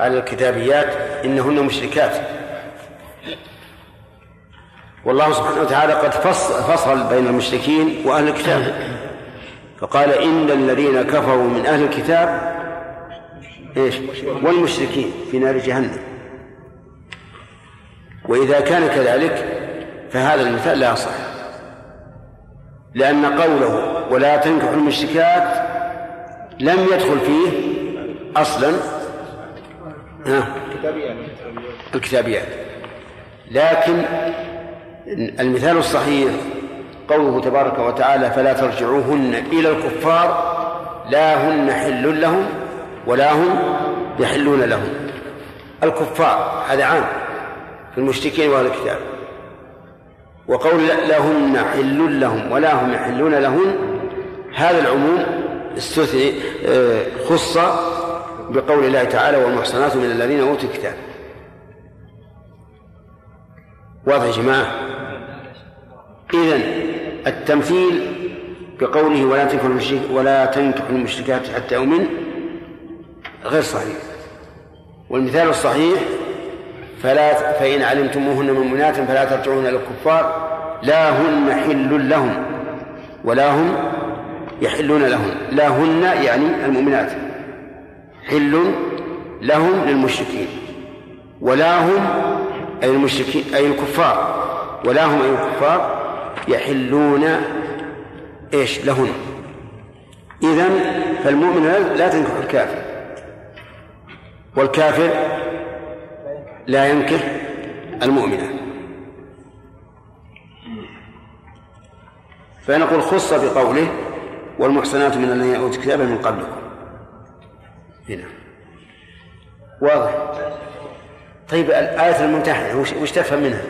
على الكتابيات إنهن مشركات. والله سبحانه وتعالى قد فصل, فصل بين المشركين وأهل الكتاب. فقال إن الذين كفروا من أهل الكتاب إيش؟ والمشركين في نار جهنم. وإذا كان كذلك فهذا المثال لا يصح. لأن قوله ولا تنكحوا المشركات لم يدخل فيه أصلا الكتابيات. لكن المثال الصحيح قوله تبارك وتعالى فلا ترجعوهن إلى الكفار لا هن حل لهم ولا هم يحلون لهم. الكفار هذا عام. في المشركين وأهل الكتاب. وقول لا لا هن حل لهم ولا هم يحلون لهن هذا العموم استثني آه، خص بقول الله تعالى والمحصنات من الذين أوتوا الكتاب. واضح يا جماعة؟ اذا التمثيل بقوله ولا تنكحوا المشرك ولا تنكحوا المشركات حتى يؤمن غير صحيح. والمثال الصحيح فلا فإن علمتموهن مؤمنات فلا ترجعوهن إلى الكفار. لا هن حل لهم ولا هم يحلون لهن لا هن يعني المؤمنات. حل لهم للمشركين. ولا هم أي المشركين أي الكفار. ولا هم أي الكفار يحلون إيش لهن إذا فالمؤمن لا تنكح الكافر. والكافر لا ينكح المؤمنة. فنقول خص بقوله والمحصنات من الذين أوتوا كتابا من قبلكم. هنا. واضح. طيب الآية الممتحنة وش تفهم منها؟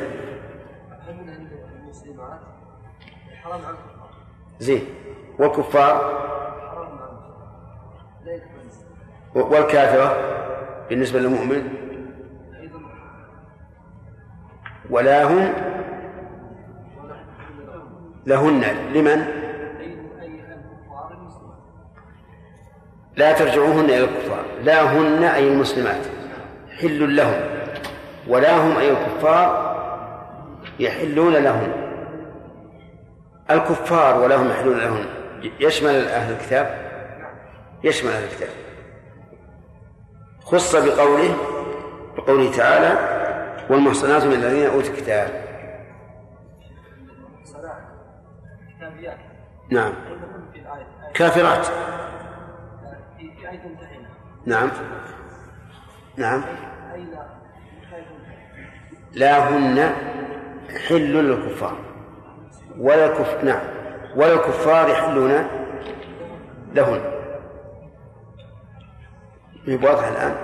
زين. والكفار؟ والكافرة؟ بالنسبة للمؤمن؟ ولا هم لهن. لمن؟ لا ترجعوهن إلى الكفار. لا هن أي المسلمات. حل لهم. ولا هم أي الكفار يحلون لهم. الكفار ولا هم يحلون لهم. يشمل أهل الكتاب؟ يشمل أهل الكتاب. خص بقوله بقوله تعالى والمحصنات من الذين أوتوا الكتاب. نعم. كافرات. نعم. نعم. لا هن حل للكفار. ولا الكف... نعم. ولا الكفار يحلون لهن. واضح الآن؟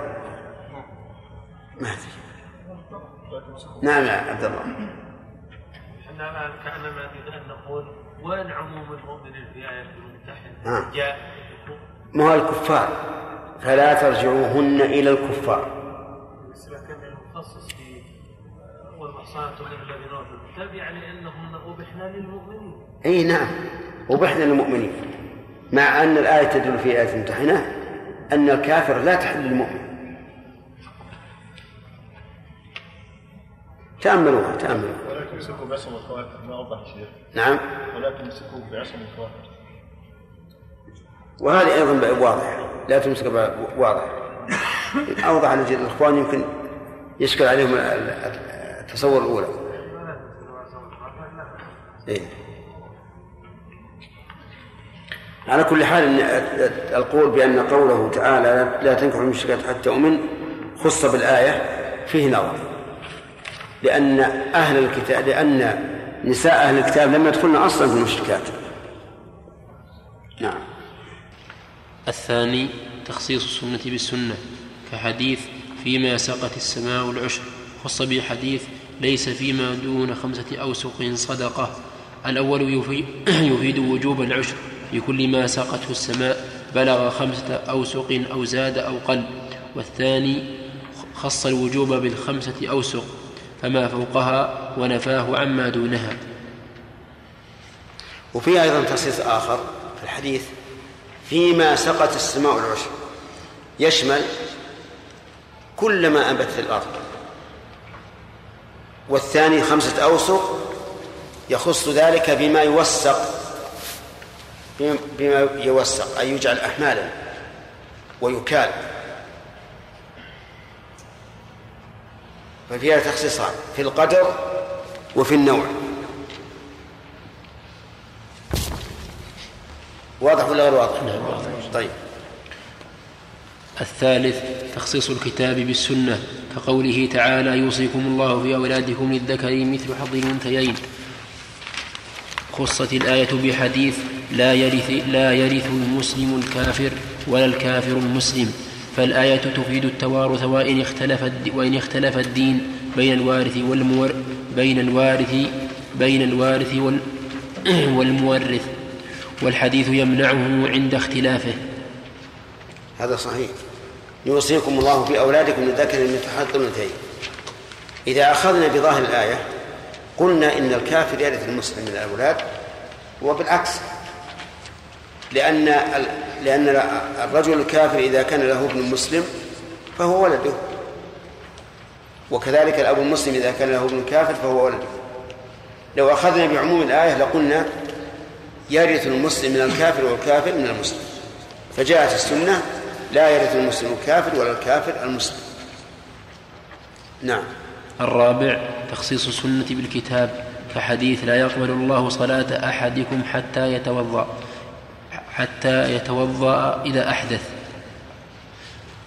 ما نعم يا عبد الله. إحنا كانما نريد ان نقول وين عموم المؤمن في آية الممتحن جاء ما هو الكفار؟ فلا ترجعوهن إلى الكفار. لكن المخصص في والمحصنات من الذين اوتوا الكتاب يعني إنهن ابحنا للمؤمنين. إي نعم ابحنا للمؤمنين. مع أن الآية تدل في آية ممتحنه أن الكافر لا تحل للمؤمن. تأملوها تأملوها. ولا تمسكوا بعصم الكواكب ما أوضح شيء نعم. ولا تمسكوا بعصم الكواكب وهذه أيضا واضحة. لا تمسك واضح أوضح الإخوان يمكن يشكل عليهم التصور الأولى. إيه؟ على كل حال القول بأن قوله تعالى لا تنكحوا المشركات حتى أؤمن خص بالآية فيه نظر. لأن أهل الكتاب لأن نساء أهل الكتاب لم يدخلن أصلا في المشركات. نعم. الثاني تخصيص السنة بالسنة كحديث فيما سقت السماء العشر خص به حديث ليس فيما دون خمسة أوسق صدقة. الأول (clears throat) يفيد وجوب العشر. في كل ما سقته السماء بلغ خمسة أوسق أو زاد أو قل. والثاني خص الوجوب بالخمسة أوسق. فما فوقها ونفاه عما دونها. وفي أيضا تخصيص آخر في الحديث فيما سقت السماء العشر يشمل كل ما أنبتت الأرض. والثاني خمسة أوسق يخص ذلك بما يوسق بما يوسق أي يجعل أحمالا ويكال. ففيها تخصيصان في القدر وفي النوع. واضح ولا غير واضح؟ نعم طيب. الثالث تخصيص الكتاب بالسنة كقوله تعالى يوصيكم الله في أولادكم للذكر مثل حظ الأنثيين. خصت الآية بحديث لا يرث لا يرث المسلم الكافر ولا الكافر المسلم. فالآية تفيد التوارث وإن اختلف وإن اختلف الدين بين الوارث والمور بين الوارث بين الوارث وال (clears throat) والمورث. والحديث يمنعه عند اختلافه. هذا صحيح. يوصيكم الله في أولادكم للذكر مثل حظ الأنثيين. إذا أخذنا بظاهر الآية قلنا إن الكافر يرث المسلم من الأولاد وبالعكس لأن لأن الرجل الكافر إذا كان له ابن مسلم فهو ولده. وكذلك الأب المسلم إذا كان له ابن كافر فهو ولده. لو أخذنا بعموم الآية لقلنا يرث المسلم من الكافر والكافر من المسلم. فجاءت السنة لا يرث المسلم الكافر ولا الكافر المسلم. نعم. الرابع تخصيص السنة بالكتاب كحديث لا يقبل الله صلاة أحدكم حتى يتوضأ. حتى يتوضأ إذا أحدث.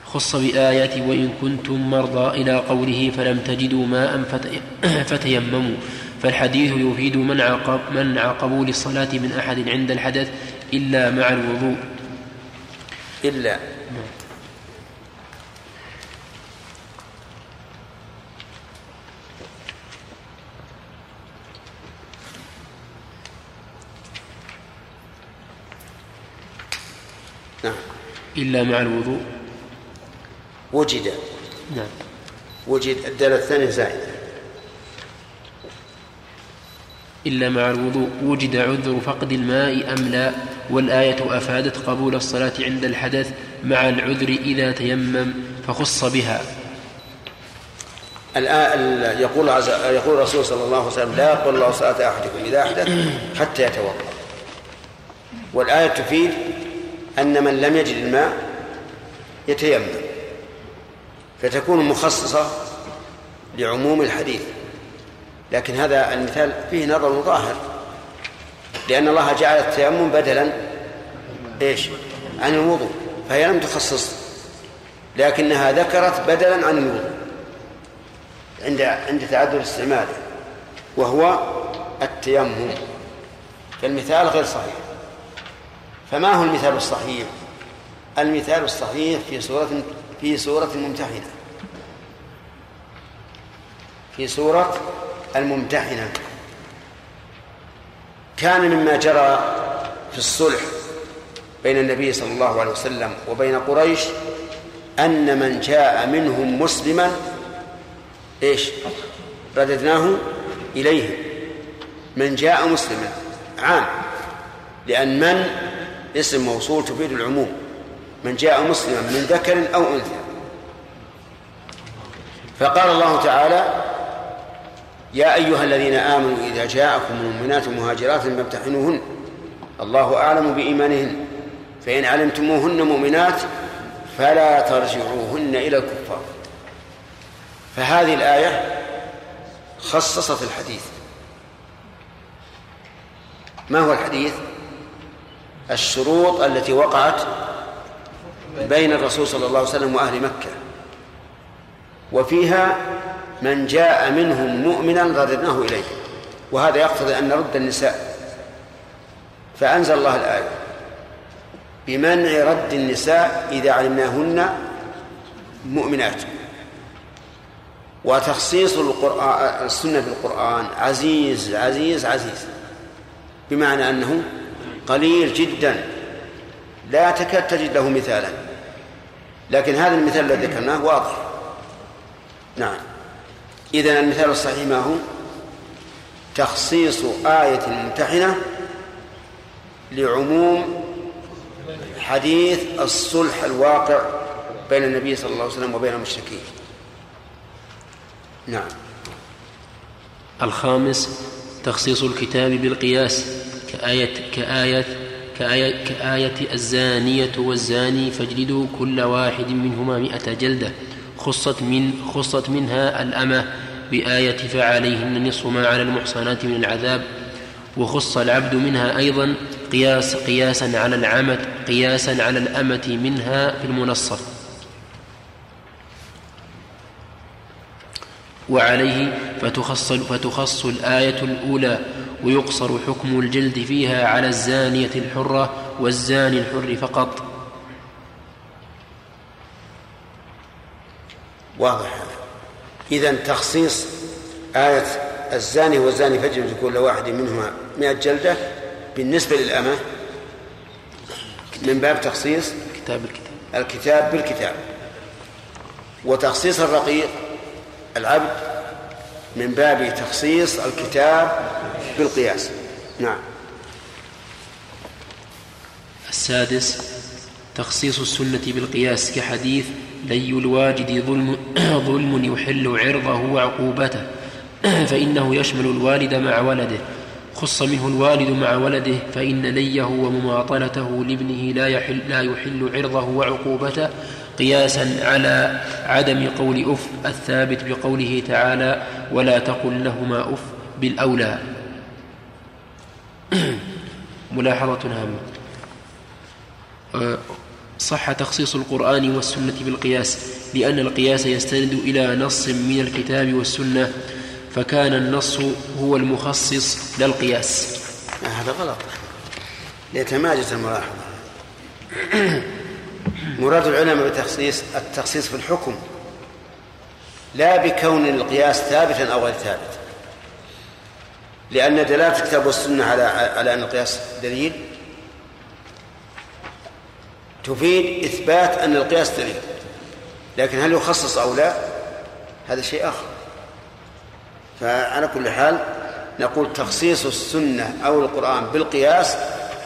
خص بآية وإن كنتم مرضى إلى قوله فلم تجدوا ماء (clears throat) فتيمموا. فالحديث يفيد منع منع قبول الصلاة من أحد عند الحدث إلا مع الوضوء. إلا. إلا مع الوضوء. وجد. نعم. وجد. الدالة الثانية زائدة. إلا مع الوضوء. وجد عذر فقد الماء أم لا؟ والآية أفادت قبول الصلاة عند الحدث مع العذر إذا تيمم فخص بها. الآن يقول يقول الرسول صلى الله عليه وسلم لا يقبل الله صلاة أحدكم إذا أحدث حتى يتوضأ. والآية تفيد أن من لم يجد الماء يتيمم فتكون مخصصة لعموم الحديث. لكن هذا المثال فيه نظر ظاهر لأن الله جعل التيمم بدلا إيش؟ عن الوضوء فهي لم تخصص لكنها ذكرت بدلا عن الوضوء عند عند تعذر استعماله وهو التيمم. فالمثال غير صحيح. فما هو المثال الصحيح؟ المثال الصحيح في سورة في سورة الممتحنة. في سورة الممتحنة. كان مما جرى في الصلح بين النبي صلى الله عليه وسلم وبين قريش أن من جاء منهم مسلما إيش؟ رددناه إليهم من جاء مسلما. عام. لأن من؟ اسم موصول تفيد العموم. من جاء مسلما من ذكر أو أنثى. فقال الله تعالى يا أيها الذين آمنوا إذا جاءكم المؤمنات مهاجرات فامتحنوهن. الله أعلم بإيمانهن. فإن علمتموهن مؤمنات فلا ترجعوهن إلى الكفار. فهذه الآية خصصت الحديث. ما هو الحديث؟ الشروط التي وقعت بين الرسول صلى الله عليه وسلم وأهل مكة. وفيها من جاء منهم مؤمنا رددناه إليه وهذا يقتضي أن نرد النساء. فأنزل الله الآية بمنع رد النساء إذا علمناهن مؤمنات. وتخصيص القرآن السنة في القرآن عزيز عزيز عزيز بمعنى أنه قليل جدا. لا تكاد تجد له مثالا. لكن هذا المثال الذي ذكرناه واضح. نعم. إذن المثال الصحيح ما هو؟ تخصيص آية الممتحنة لعموم حديث الصلح الواقع بين النبي صلى الله عليه وسلم وبين المشركين. نعم. الخامس تخصيص الكتاب بالقياس. كآية كآية كآية, كآية الزانية والزاني فاجلدوا كل واحد منهما مئة جلدة. خصت من خصت منها الأمة بآية فعليهن نصف ما على المحصنات من العذاب. وخص العبد منها أيضا قياس قياسا على العمة قياسا على الأمة منها في المنصف. وعليه فتخص, فتخص الآية الأولى ويقصر حكم الجلد فيها على الزانية الحرة والزاني الحر فقط. واضح. هذا إذا تخصيص آية الزاني والزاني فجر كل واحد منهما مئة جلدة بالنسبة للأمة. من باب تخصيص كتاب الكتاب. الكتاب بالكتاب. وتخصيص الرقيق العبد من باب تخصيص الكتاب بالقياس. نعم. السادس تخصيص السنة بالقياس كحديث لي الواجد ظلم, (coughs) ظلم يحل عرضه وعقوبته. (coughs) فإنه يشمل الوالد مع ولده. خص منه الوالد مع ولده فإن ليه ومماطلته لابنه لا يحل, لا يحل عرضه وعقوبته. قياسا على عدم قول أف الثابت بقوله تعالى ولا تقل لهما أف بالأولى. (coughs) ملاحظة هامة صح تخصيص القرآن والسنة بالقياس لأن القياس يستند إلى نص من الكتاب والسنة فكان النص هو المخصص للقياس. هذا غلط. ليتماجز الملاحظة. (coughs) مراد العلماء بتخصيص التخصيص في الحكم لا بكون القياس ثابتا أو غير ثابت. لأن دلالة الكتاب والسنة على على أن القياس دليل تفيد إثبات أن القياس دليل. لكن هل يخصص أو لا هذا شيء آخر. فعلى كل حال نقول تخصيص السنة أو القرآن بالقياس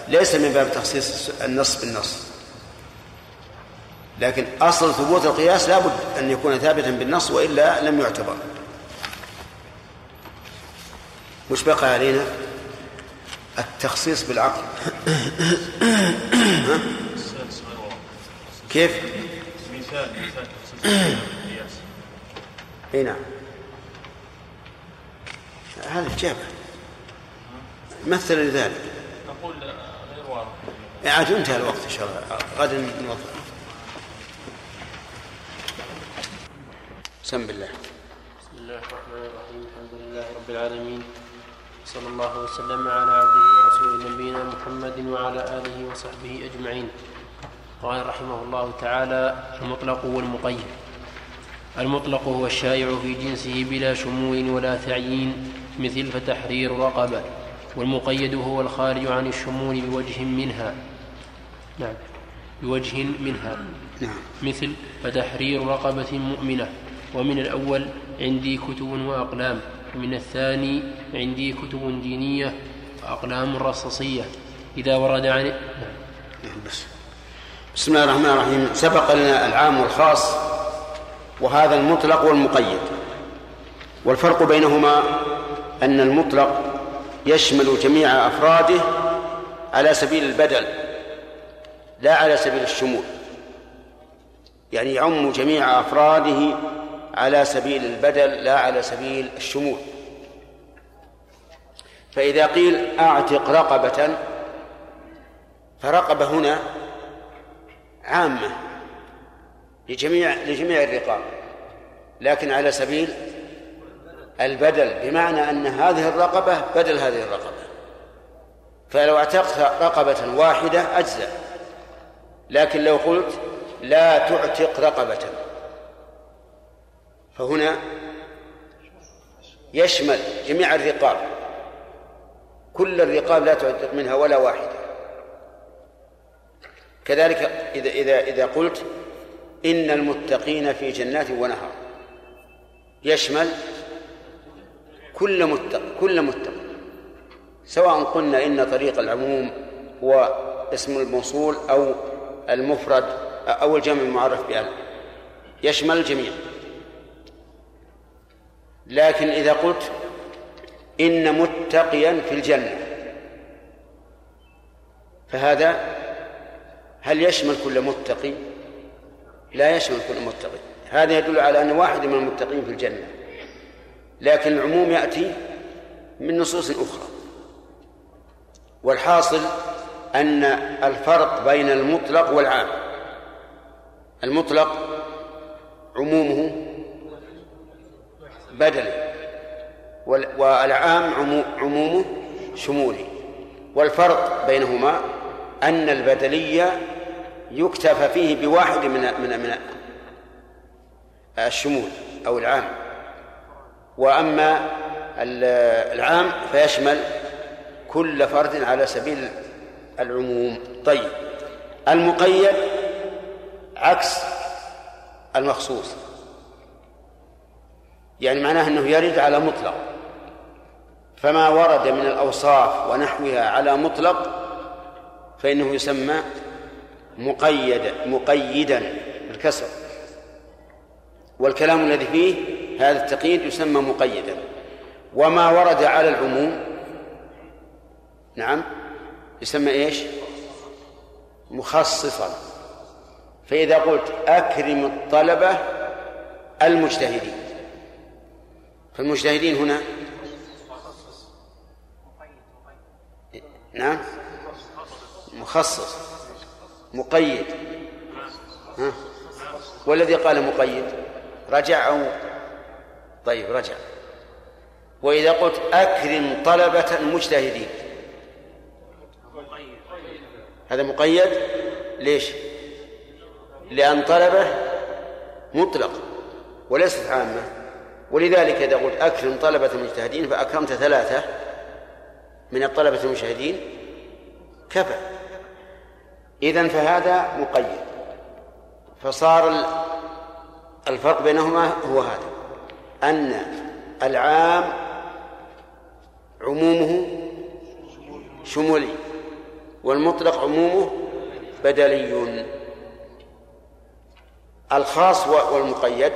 ليس من باب تخصيص النص بالنص. لكن أصل ثبوت القياس لابد أن يكون ثابتا بالنص وإلا لم يعتبر. وش بقى علينا التخصيص بالعقل. كيف؟ مثال مثال تخصيص اي نعم. هذا الجابة مثل لذلك. نقول غير واضح عاد انتهى الوقت إن شاء الله. غدا نوضح. سم بالله بسم الله الرحمن الرحيم. الحمد لله رب العالمين. صلى الله وسلم على عبده ورسوله نبينا محمد وعلى آله وصحبه أجمعين. قال رحمه الله تعالى المطلق والمقيد المطلق هو الشائع في جنسه بلا شمول ولا تعيين مثل فتحرير رقبة والمقيد هو الخارج عن الشمول بوجه منها. نعم بوجه منها. نعم. مثل فتحرير رقبة مؤمنة ومن الأول عندي كتب وأقلام. ومن الثاني عندي كتب دينية وأقلام رصاصية. إذا ورد عن نعم. بس. بسم الله الرحمن الرحيم. سبق لنا العام والخاص وهذا المطلق والمقيد. والفرق بينهما أن المطلق يشمل جميع أفراده على سبيل البدل لا على سبيل الشمول. يعني يعم جميع أفراده على سبيل البدل لا على سبيل الشمول. فإذا قيل أعتق رقبة فرقبة هنا عامة لجميع لجميع الرقاب لكن على سبيل البدل بمعنى أن هذه الرقبة بدل هذه الرقبة. فلو اعتقت رقبة واحدة أجزأ لكن لو قلت لا تعتق رقبة. فهنا يشمل جميع الرقاب. كل الرقاب لا تعتق منها ولا واحدة. كذلك إذا إذا إذا قلت إن المتقين في جنات ونهر. يشمل كل متق كل متق. سواء قلنا إن طريق العموم هو اسم الموصول أو المفرد أو الجمع المعرف بأل يشمل الجميع. لكن إذا قلت إن متقيا في الجنة فهذا هل يشمل كل متقي؟ لا يشمل كل متقي هذا يدل على أن واحد من المتقين في الجنة لكن العموم يأتي من نصوص أخرى والحاصل أن الفرق بين المطلق والعام المطلق عمومه بدلي والعام عمومه شمولي. والفرق بينهما أن البدلية يكتفى فيه بواحد من من من الشمول أو العام. وأما العام فيشمل كل فرد على سبيل العموم. طيب المقيد عكس المخصوص. يعني معناه أنه يرد على مطلق. فما ورد من الأوصاف ونحوها على مطلق فإنه يسمى مقيدا مقيدا بالكسر. والكلام الذي فيه هذا التقييد يسمى مقيدا. وما ورد على العموم نعم يسمى إيش؟ مخصصا. فإذا قلت أكرم الطلبة المجتهدين. فالمجتهدين هنا نعم مخصص مقيد. ها؟ والذي قال مقيد؟ رجع أو طيب رجع. وإذا قلت أكرم طلبة المجتهدين. هذا مقيد؟ ليش؟ لأن طلبة مطلق وليست عامة. ولذلك إذا قلت أكرم طلبة المجتهدين فأكرمت ثلاثة من الطلبة المجتهدين كفى. إذن فهذا مقيد. فصار الفرق بينهما هو هذا أن العام عمومه شمولي والمطلق عمومه بدلي. الخاص والمقيد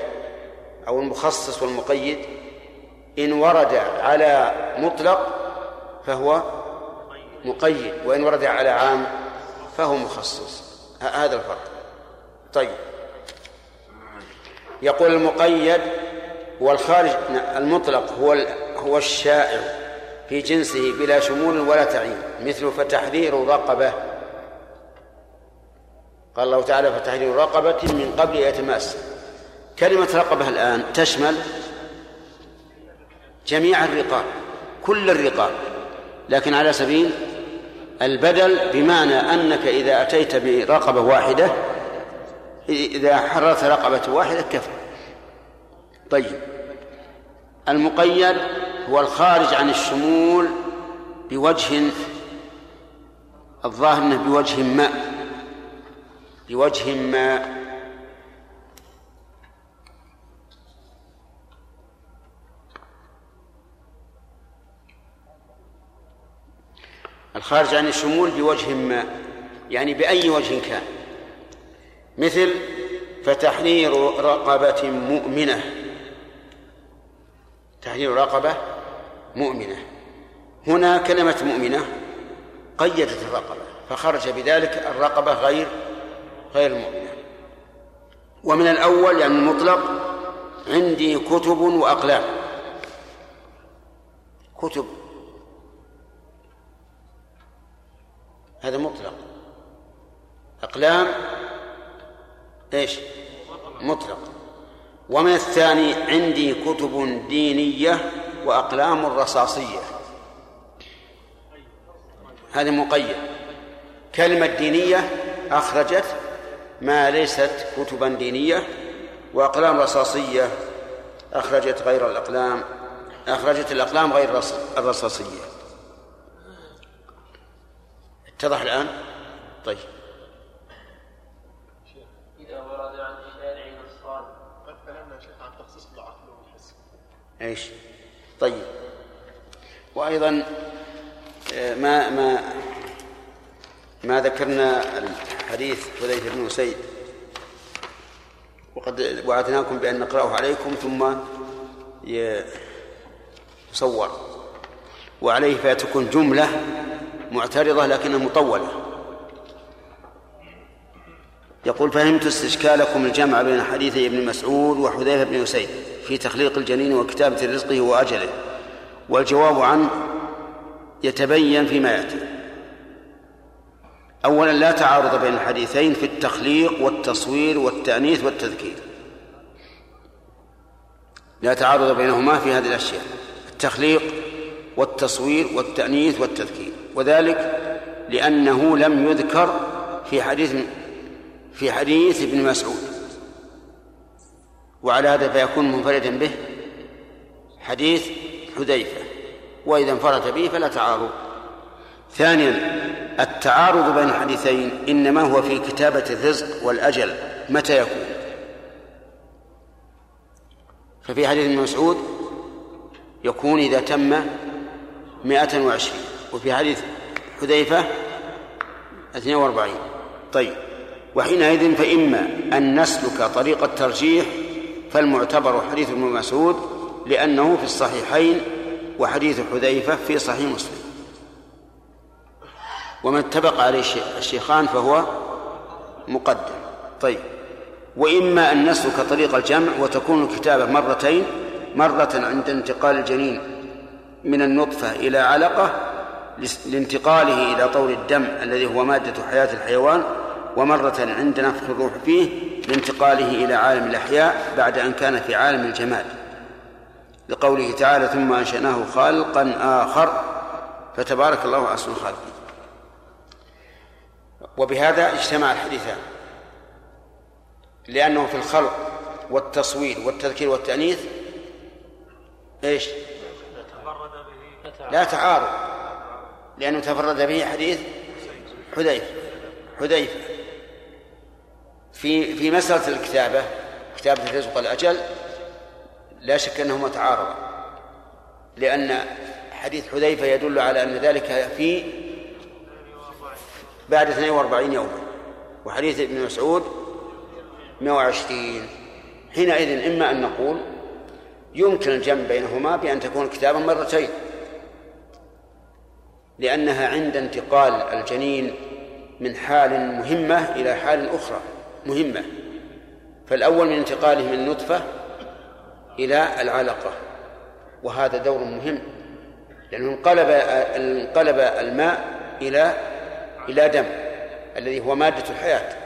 أو المخصص والمقيد إن ورد على مطلق فهو مقيد وإن ورد على عام فهو مخصص. هذا الفرق. طيب. يقول المقيد هو الخارج المطلق هو هو الشائع في جنسه بلا شمول ولا تعيين مثل فتحذير رقبة. قال الله تعالى فتحرير رقبة من قبل يتماس. كلمة رقبة الآن تشمل جميع الرقاب كل الرقاب لكن على سبيل البدل بمعنى أنك إذا أتيت برقبة واحدة إذا حررت رقبة واحدة كفى. طيب المقيد هو الخارج عن الشمول بوجه الظاهر إنه بوجه ما بوجه ما. الخارج عن الشمول بوجه ما يعني بأي وجه كان. مثل فتحرير رقبة مؤمنة. تحرير رقبة مؤمنة. هنا كلمة مؤمنة قيدت الرقبة فخرج بذلك الرقبة غير غير المؤمنة ومن الأول يعني المطلق عندي كتب وأقلام. كتب هذا مطلق. أقلام؟ إيش؟ مطلق. ومن الثاني؟ عندي كتب دينية وأقلام رصاصية. هذا مقيد. كلمة دينية أخرجت ما ليست كتبا دينية وأقلام رصاصية أخرجت غير الأقلام أخرجت الأقلام غير الرصاصية. اتضح الآن؟ طيب. إذا ورد عن قد تكلمنا شيخ عن تخصيص العقل والحس. إيش؟ طيب. وأيضا آه، ما ما ما ذكرنا الحديث حذيفة بن أسيد. وقد وعدناكم بأن نقرأه عليكم ثم يصور. وعليه فتكون جملة معترضة لكنها مطولة. يقول فهمت استشكالكم الجمع بين حديثي ابن مسعود وحذيفة بن أسيد في تخليق الجنين وكتابة رزقه وأجله والجواب عنه يتبين فيما يأتي. أولا لا تعارض بين الحديثين في التخليق والتصوير والتأنيث والتذكير. لا تعارض بينهما في هذه الأشياء التخليق والتصوير والتأنيث والتذكير. وذلك لأنه لم يذكر في حديث في حديث ابن مسعود. وعلى هذا فيكون منفردا به حديث حذيفة وإذا انفرد به فلا تعارض. ثانيا التعارض بين الحديثين إنما هو في كتابة الرزق والأجل. متى يكون؟ ففي حديث ابن مسعود يكون إذا تم مائة وعشرين. وفي حديث حذيفة اثنين وأربعين. طيب. وحينئذ فإما أن نسلك طريق الترجيح فالمعتبر حديث ابن مسعود لأنه في الصحيحين وحديث حذيفة في صحيح مسلم. ومن اتفق عليه الشيخان فهو مقدم. طيب. وإما أن نسلك طريق الجمع وتكون الكتابة مرتين مرة عند انتقال الجنين من النطفة إلى علقة لانتقاله إلى طور الدم الذي هو مادة حياة الحيوان ومرة عند نفخ الروح فيه لانتقاله إلى عالم الأحياء بعد أن كان في عالم الجماد. لقوله تعالى ثم أنشأناه خلقا آخر فتبارك الله أحسن الخالقين وبهذا اجتمع الحديثان لأنه في الخلق والتصوير والتذكير والتأنيث إيش؟ لا تعارض. لأنه تفرد به حديث حذيفة. حذيفة. في في مسألة الكتابة كتابة الرزق والأجل لا شك أنهما تعارضا. لأن حديث حذيفة يدل على أن ذلك في بعد 42 يوما وحديث ابن مسعود 120 حينئذ إما أن نقول يمكن الجمع بينهما بأن تكون الكتابة مرتين. لأنها عند انتقال الجنين من حال مهمة إلى حال أخرى مهمة. فالأول من انتقاله من النطفة إلى العلقة وهذا دور مهم لأنه انقلب انقلب الماء إلى إلى دم الذي هو مادة الحياة.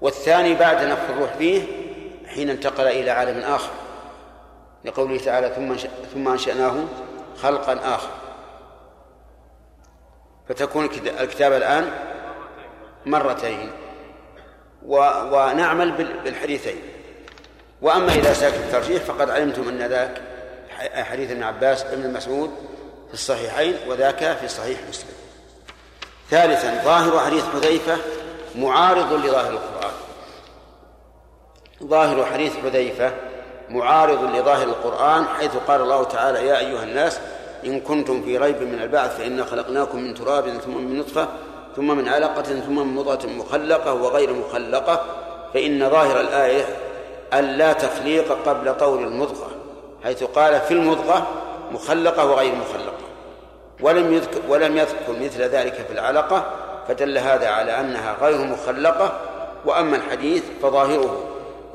والثاني بعد نفخ الروح فيه حين انتقل إلى عالم آخر لقوله تعالى ثم ثم أنشأناه خلقا آخر. فتكون الكتابة الآن مرتين. ونعمل بالحديثين. وأما إذا ساكت الترجيح فقد علمتم أن ذاك حديث ابن عباس ابن مسعود في الصحيحين وذاك في صحيح مسلم. ثالثا ظاهر حديث حذيفة معارض لظاهر القرآن. ظاهر حديث حذيفة معارض لظاهر القرآن حيث قال الله تعالى يا أيها الناس إن كنتم في ريب من البعث فإنا خلقناكم من تراب ثم من نطفة ثم من علقة ثم من مضغة مخلقة وغير مخلقة فإن ظاهر الآية أن لا تخليق قبل طول المضغة حيث قال في المضغة مخلقة وغير مخلقة. ولم يذكر ولم يذكر مثل ذلك في العلقة فدل هذا على أنها غير مخلقة. وأما الحديث فظاهره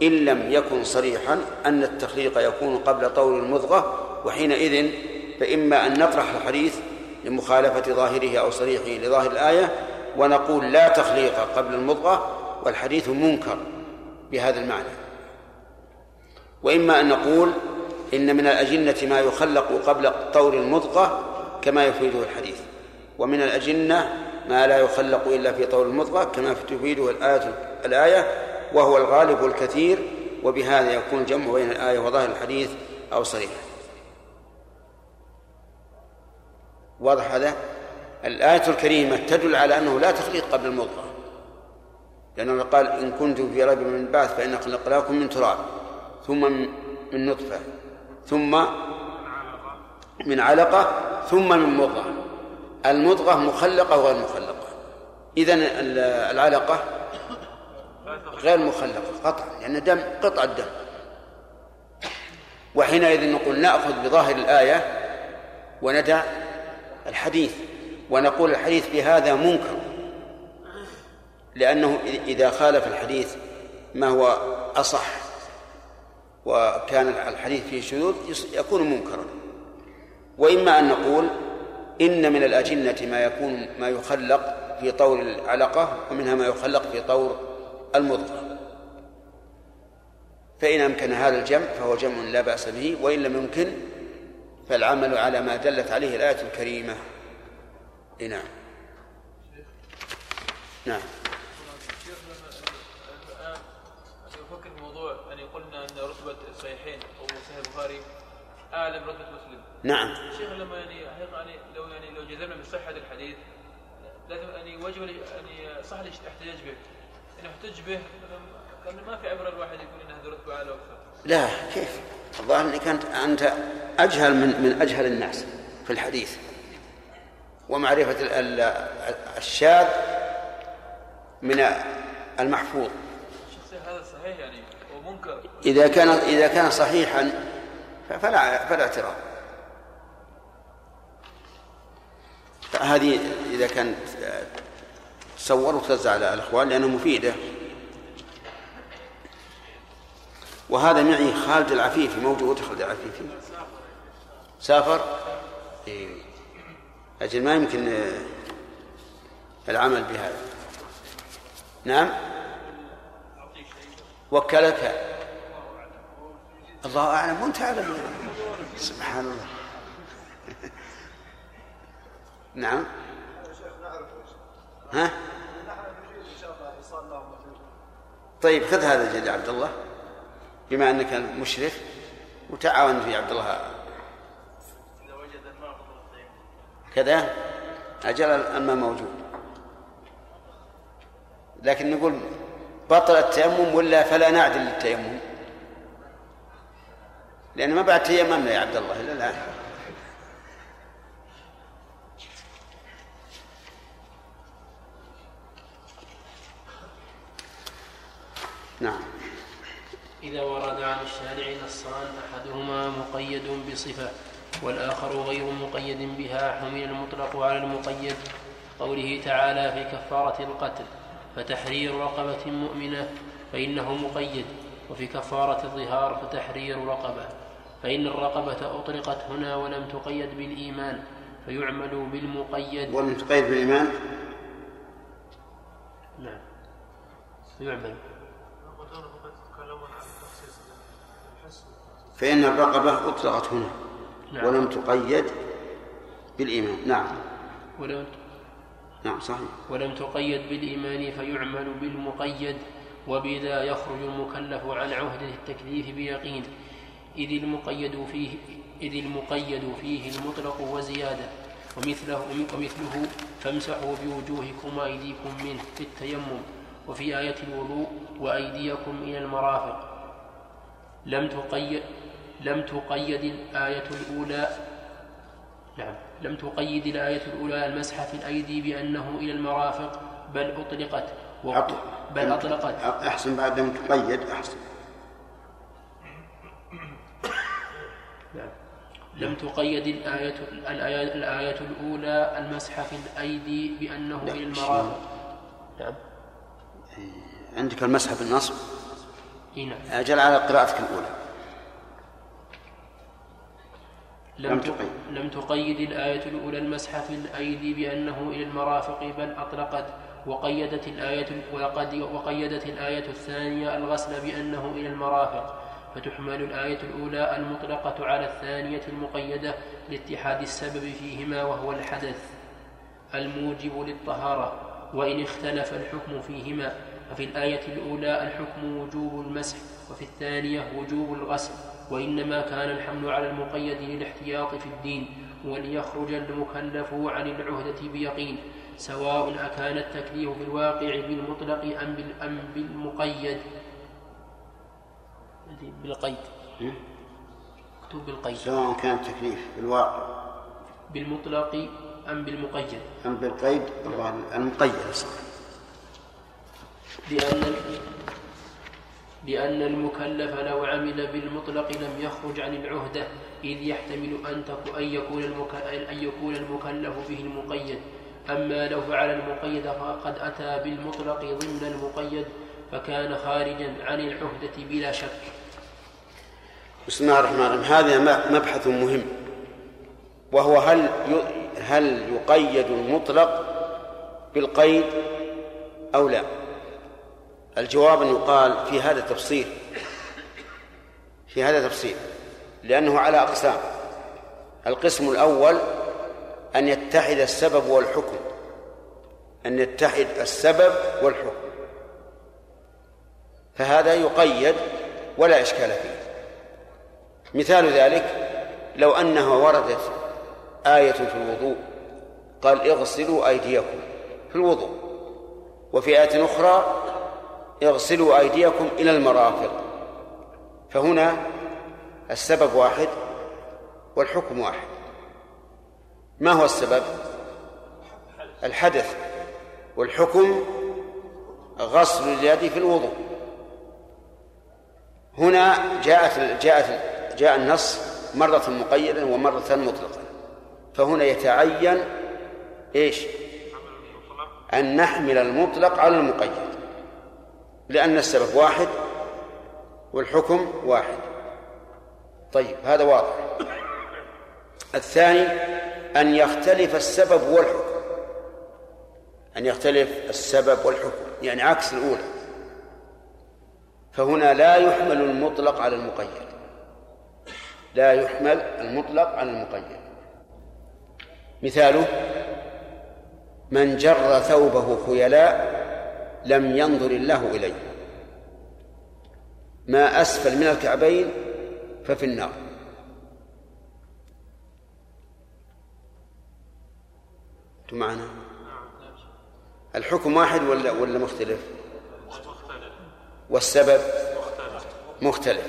إن لم يكن صريحا أن التخليق يكون قبل طول المضغة وحينئذ فإما أن نطرح الحديث لمخالفة ظاهره أو صريحه لظاهر الآية ونقول لا تخليق قبل المضغة والحديث منكر بهذا المعنى. وإما أن نقول إن من الأجنة ما يخلق قبل طور المضغة كما يفيده الحديث ومن الأجنة ما لا يخلق إلا في طور المضغة كما تفيده الآية الآية وهو الغالب الكثير وبهذا يكون الجمع بين الآية وظاهر الحديث أو صريح واضح هذا؟ الآية الكريمة تدل على أنه لا تخليق قبل المضغة لأنه قال إن كنتم في ريب من البعث فإن خلقناكم من تراب ثم من نطفة ثم من علقة ثم من مضغة. المضغة مخلقة وغير مخلقة. إذن العلقة غير مخلقة قطعا لأن دم قطع الدم. وحينئذ نقول نأخذ بظاهر الآية وندع الحديث ونقول الحديث بهذا منكر. لأنه إذا خالف الحديث ما هو أصح وكان الحديث فيه شذوذ يكون منكرا. وإما أن نقول إن من الأجنة ما يكون ما يخلق في طور العلقة ومنها ما يخلق في طور المضغة. فإن أمكن هذا الجمع فهو جمع لا بأس به وإن لم يمكن فالعمل على ما دلت عليه الآية الكريمة. نعم. نعم. أفكر في موضوع يعني قلنا أن رتبة الصحيحين أو صحيح البخاري أعلى من رتبة مسلم. نعم. شيخ لما يعني يعني لو يعني لو جزمنا بصحة الحديث لازم يعني وجب يعني صح الاحتجاج به. إن احتج به كان ما في عبرة الواحد يقول إن هذا رتبة أعلى وأكثر لا كيف؟ الظاهر إنك انت أنت أجهل من من أجهل الناس في الحديث. ومعرفة الشاذ من المحفوظ. هذا صحيح يعني ومنكر. إذا كان إذا كان صحيحا فلا فلا اعتراض. هذه إذا كانت تصور وتوزع على الإخوان لأنها مفيدة. وهذا معي خالد العفيفي موجود خالد العفيفي. سافر؟ إيه. أجل ما يمكن آه، العمل بهذا. نعم؟ وكلك. الله أعلم. وأنت أعلم. سبحان الله. (laughs) نعم. ها؟ طيب خذ هذا الجد عبد الله. بما أنك مشرف وتعاون في عبد الله. كذا؟ أجل الماء موجود. لكن نقول بطل التيمم ولا فلا نعدل للتيمم؟ لأن ما بعد تيممنا يا عبد الله إلا الآن. نعم. إذا ورد عن الشارع نصان أحدهما مقيد بصفة والآخر غير مقيد بها حمل المطلق على المقيد قوله تعالى في كفارة القتل فتحرير رقبة مؤمنة فإنه مقيد وفي كفارة الظهار فتحرير رقبة فإن الرقبة أطلقت هنا ولم تقيد بالإيمان فيعمل بالمقيد ولم تقيد بالإيمان؟ نعم يعمل. فإن الرقبة أطلقت هنا نعم. ولم تقيد بالإيمان. نعم. ولم نعم صحيح. ولم تقيد بالإيمان فيعمل بالمقيد وبذا يخرج المكلف عن عهدة التكليف بيقين. إذ المقيد فيه إذ المقيد فيه المطلق وزيادة. ومثله ومثله فامسحوا بوجوهكم وأيديكم منه في التيمم. وفي آية الوضوء وأيديكم إلى المرافق. لم تقيد لم تقيد الآية الأولى. نعم. لم تقيد الآية الأولى المسح في الأيدي بأنه إلى المرافق بل أطلقت. بل أطلقت. أحسن بعد لم تقيد أحسن. نعم. لم تقيد الآية الآية, الآية الأولى المسح في الأيدي بأنه إلى المرافق. نعم. عندك المسح بالنصب؟ نعم. أجل على قراءتك الأولى. لم تقيد. لم تقيد الآية الأولى المسح في الأيدي بأنه إلى المرافق بل أطلقت وقيدت الآية وقد وقيدت الآية الثانية الغسل بأنه إلى المرافق. فتحمل الآية الأولى المطلقة على الثانية المقيدة لاتحاد السبب فيهما وهو الحدث الموجب للطهارة وإن اختلف الحكم فيهما. ففي الآية الأولى الحكم وجوب المسح وفي الثانية وجوب الغسل. وإنما كان الحمل على المقيد للاحتياط في الدين وليخرج المكلف عن العهدة بيقين سواء أكان التكليف في الواقع بالمطلق أم أم بالمقيد. بالقيد. مكتوب بالقيد. سواء كان التكليف في الواقع. بالمطلق أم بالمقيد. أم بالقيد المقيد صح. لأن لأن المكلف لو عمل بالمطلق لم يخرج عن العهدة إذ يحتمل أن أن يكون أن يكون المكلف به المقيد. أما لو فعل المقيد فقد أتى بالمطلق ضمن المقيد فكان خارجا عن العهدة بلا شك. بسم الله الرحمن الرحيم. هذا مبحث مهم. وهو هل هل يقيد المطلق بالقيد أو لا؟ الجواب أن يقال في هذا تفصيل في هذا تفصيل لأنه على أقسام. القسم الأول أن يتحد السبب والحكم أن يتحد السبب والحكم. فهذا يقيد ولا إشكال فيه. مثال ذلك لو أنها وردت آية في الوضوء قال اغسلوا أيديكم في الوضوء. وفي آية أخرى اغسلوا أيديكم إلى المرافق. فهنا السبب واحد والحكم واحد. ما هو السبب؟ الحدث والحكم غسل اليد في الوضوء. هنا جاءت جاءت جاء النص مرة مقيدا ومرة مطلقا. فهنا يتعين إيش؟ أن نحمل المطلق على المقيد. لأن السبب واحد والحكم واحد. طيب هذا واضح. الثاني أن يختلف السبب والحكم. أن يختلف السبب والحكم يعني عكس الأولى. فهنا لا يحمل المطلق على المقيد. لا يحمل المطلق على المقيد. مثاله من جر ثوبه خيلاء لم ينظر الله إليه. ما أسفل من الكعبين ففي النار. أنتم معنا؟ الحكم واحد ولا ولا مختلف؟ والسبب؟ مختلف.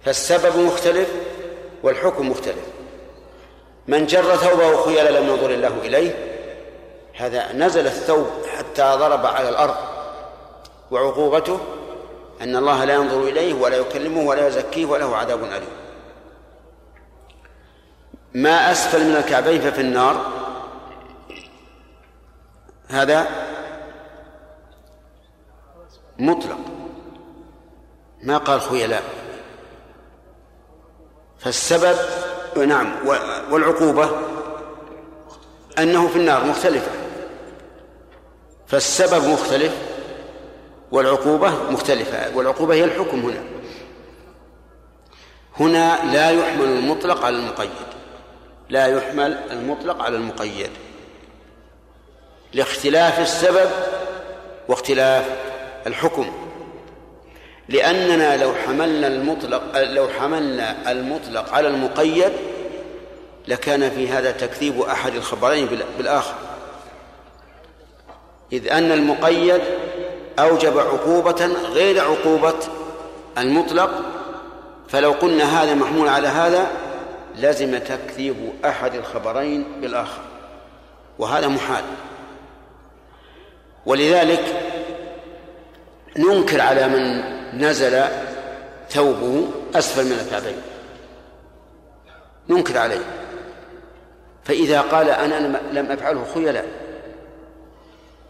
فالسبب مختلف والحكم مختلف. من جر ثوبه خيلا لم ينظر الله إليه هذا نزل الثوب حتى ضرب على الأرض. وعقوبته أن الله لا ينظر إليه ولا يكلمه ولا يزكيه وله عذاب أليم. ما أسفل من الكعبين ففي النار. هذا مطلق. ما قال خيلاء فالسبب نعم والعقوبة أنه في النار مختلفة. فالسبب مختلف والعقوبة مختلفة والعقوبة هي الحكم هنا. هنا لا يحمل المطلق على المقيد. لا يحمل المطلق على المقيد. لاختلاف السبب واختلاف الحكم. لأننا لو حملنا المطلق لو حملنا المطلق على المقيد لكان في هذا تكذيب أحد الخبرين بالآخر. إذ أن المقيد أوجب عقوبة غير عقوبة المطلق فلو قلنا هذا محمول على هذا لزم تكذيب أحد الخبرين بالآخر وهذا محال. ولذلك ننكر على من نزل ثوبه أسفل من الكعبين. ننكر عليه. فإذا قال أنا لم أفعله خيلاء.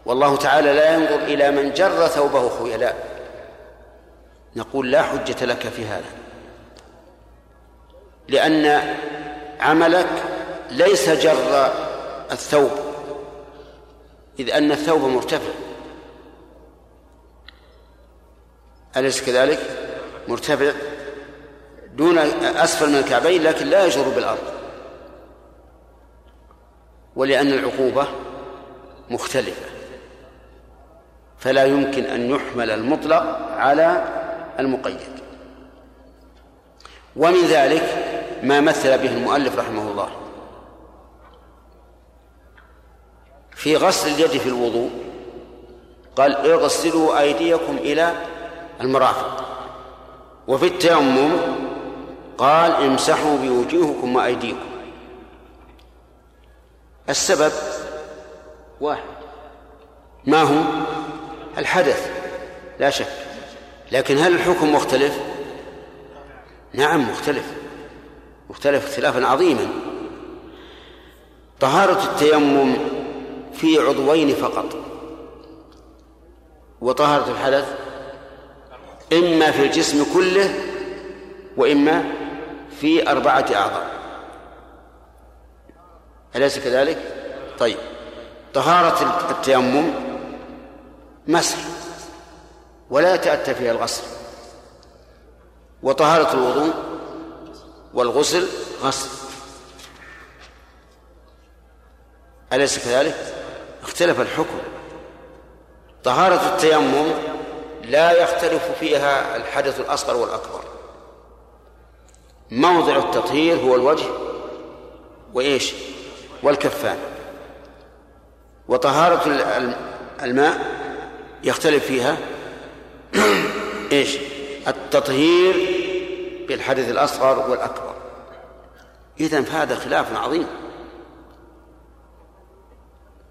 والله تعالى لا ينظر إلى من جر ثوبه خيلاء نقول لا حجة لك في هذا. لأن عملك ليس جر الثوب إذ أن الثوب مرتفع. أليس كذلك؟ مرتفع دون أسفل من الكعبين لكن لا يجر بالأرض. ولأن العقوبة مختلفة. فلا يمكن أن يحمل المطلق على المقيد. ومن ذلك ما مثل به المؤلف رحمه الله. في غسل اليد في الوضوء قال اغسلوا أيديكم إلى المرافق. وفي التيمم قال امسحوا بوجوهكم وأيديكم. السبب واحد. ما هو؟ الحدث لا شك. لكن هل الحكم مختلف؟ نعم مختلف. مختلف اختلافا عظيما. طهارة التيمم في عضوين فقط. وطهارة الحدث إما في الجسم كله وإما في أربعة أعضاء. أليس كذلك؟ طيب. طهارة التيمم مسح ولا يتأتى فيها الغسل. وطهارة الوضوء والغسل غسل. أليس كذلك؟ اختلف الحكم. طهارة التيمم لا يختلف فيها الحدث الأصغر والأكبر. موضع التطهير هو الوجه وإيش؟ والكفان. وطهارة الماء يختلف فيها. (clears throat) إيش؟ التطهير بالحدث الأصغر والأكبر. إذن فهذا خلاف عظيم.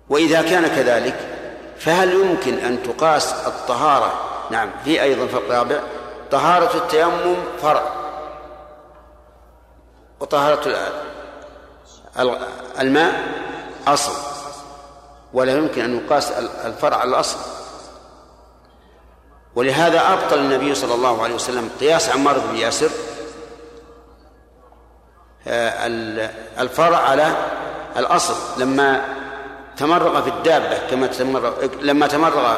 وإذا كان كذلك فهل يمكن أن تقاس الطهارة؟ نعم في أيضا فرق رابع. طهارة التيمم فرع. وطهارة الماء أصل. ولا يمكن أن يقاس الفرع على الأصل. ولهذا أبطل النبي صلى الله عليه وسلم قياس عمار بن ياسر آه، الفرع على الأصل. لما تمرغ في الدابة كما تمرغ لما تمرغ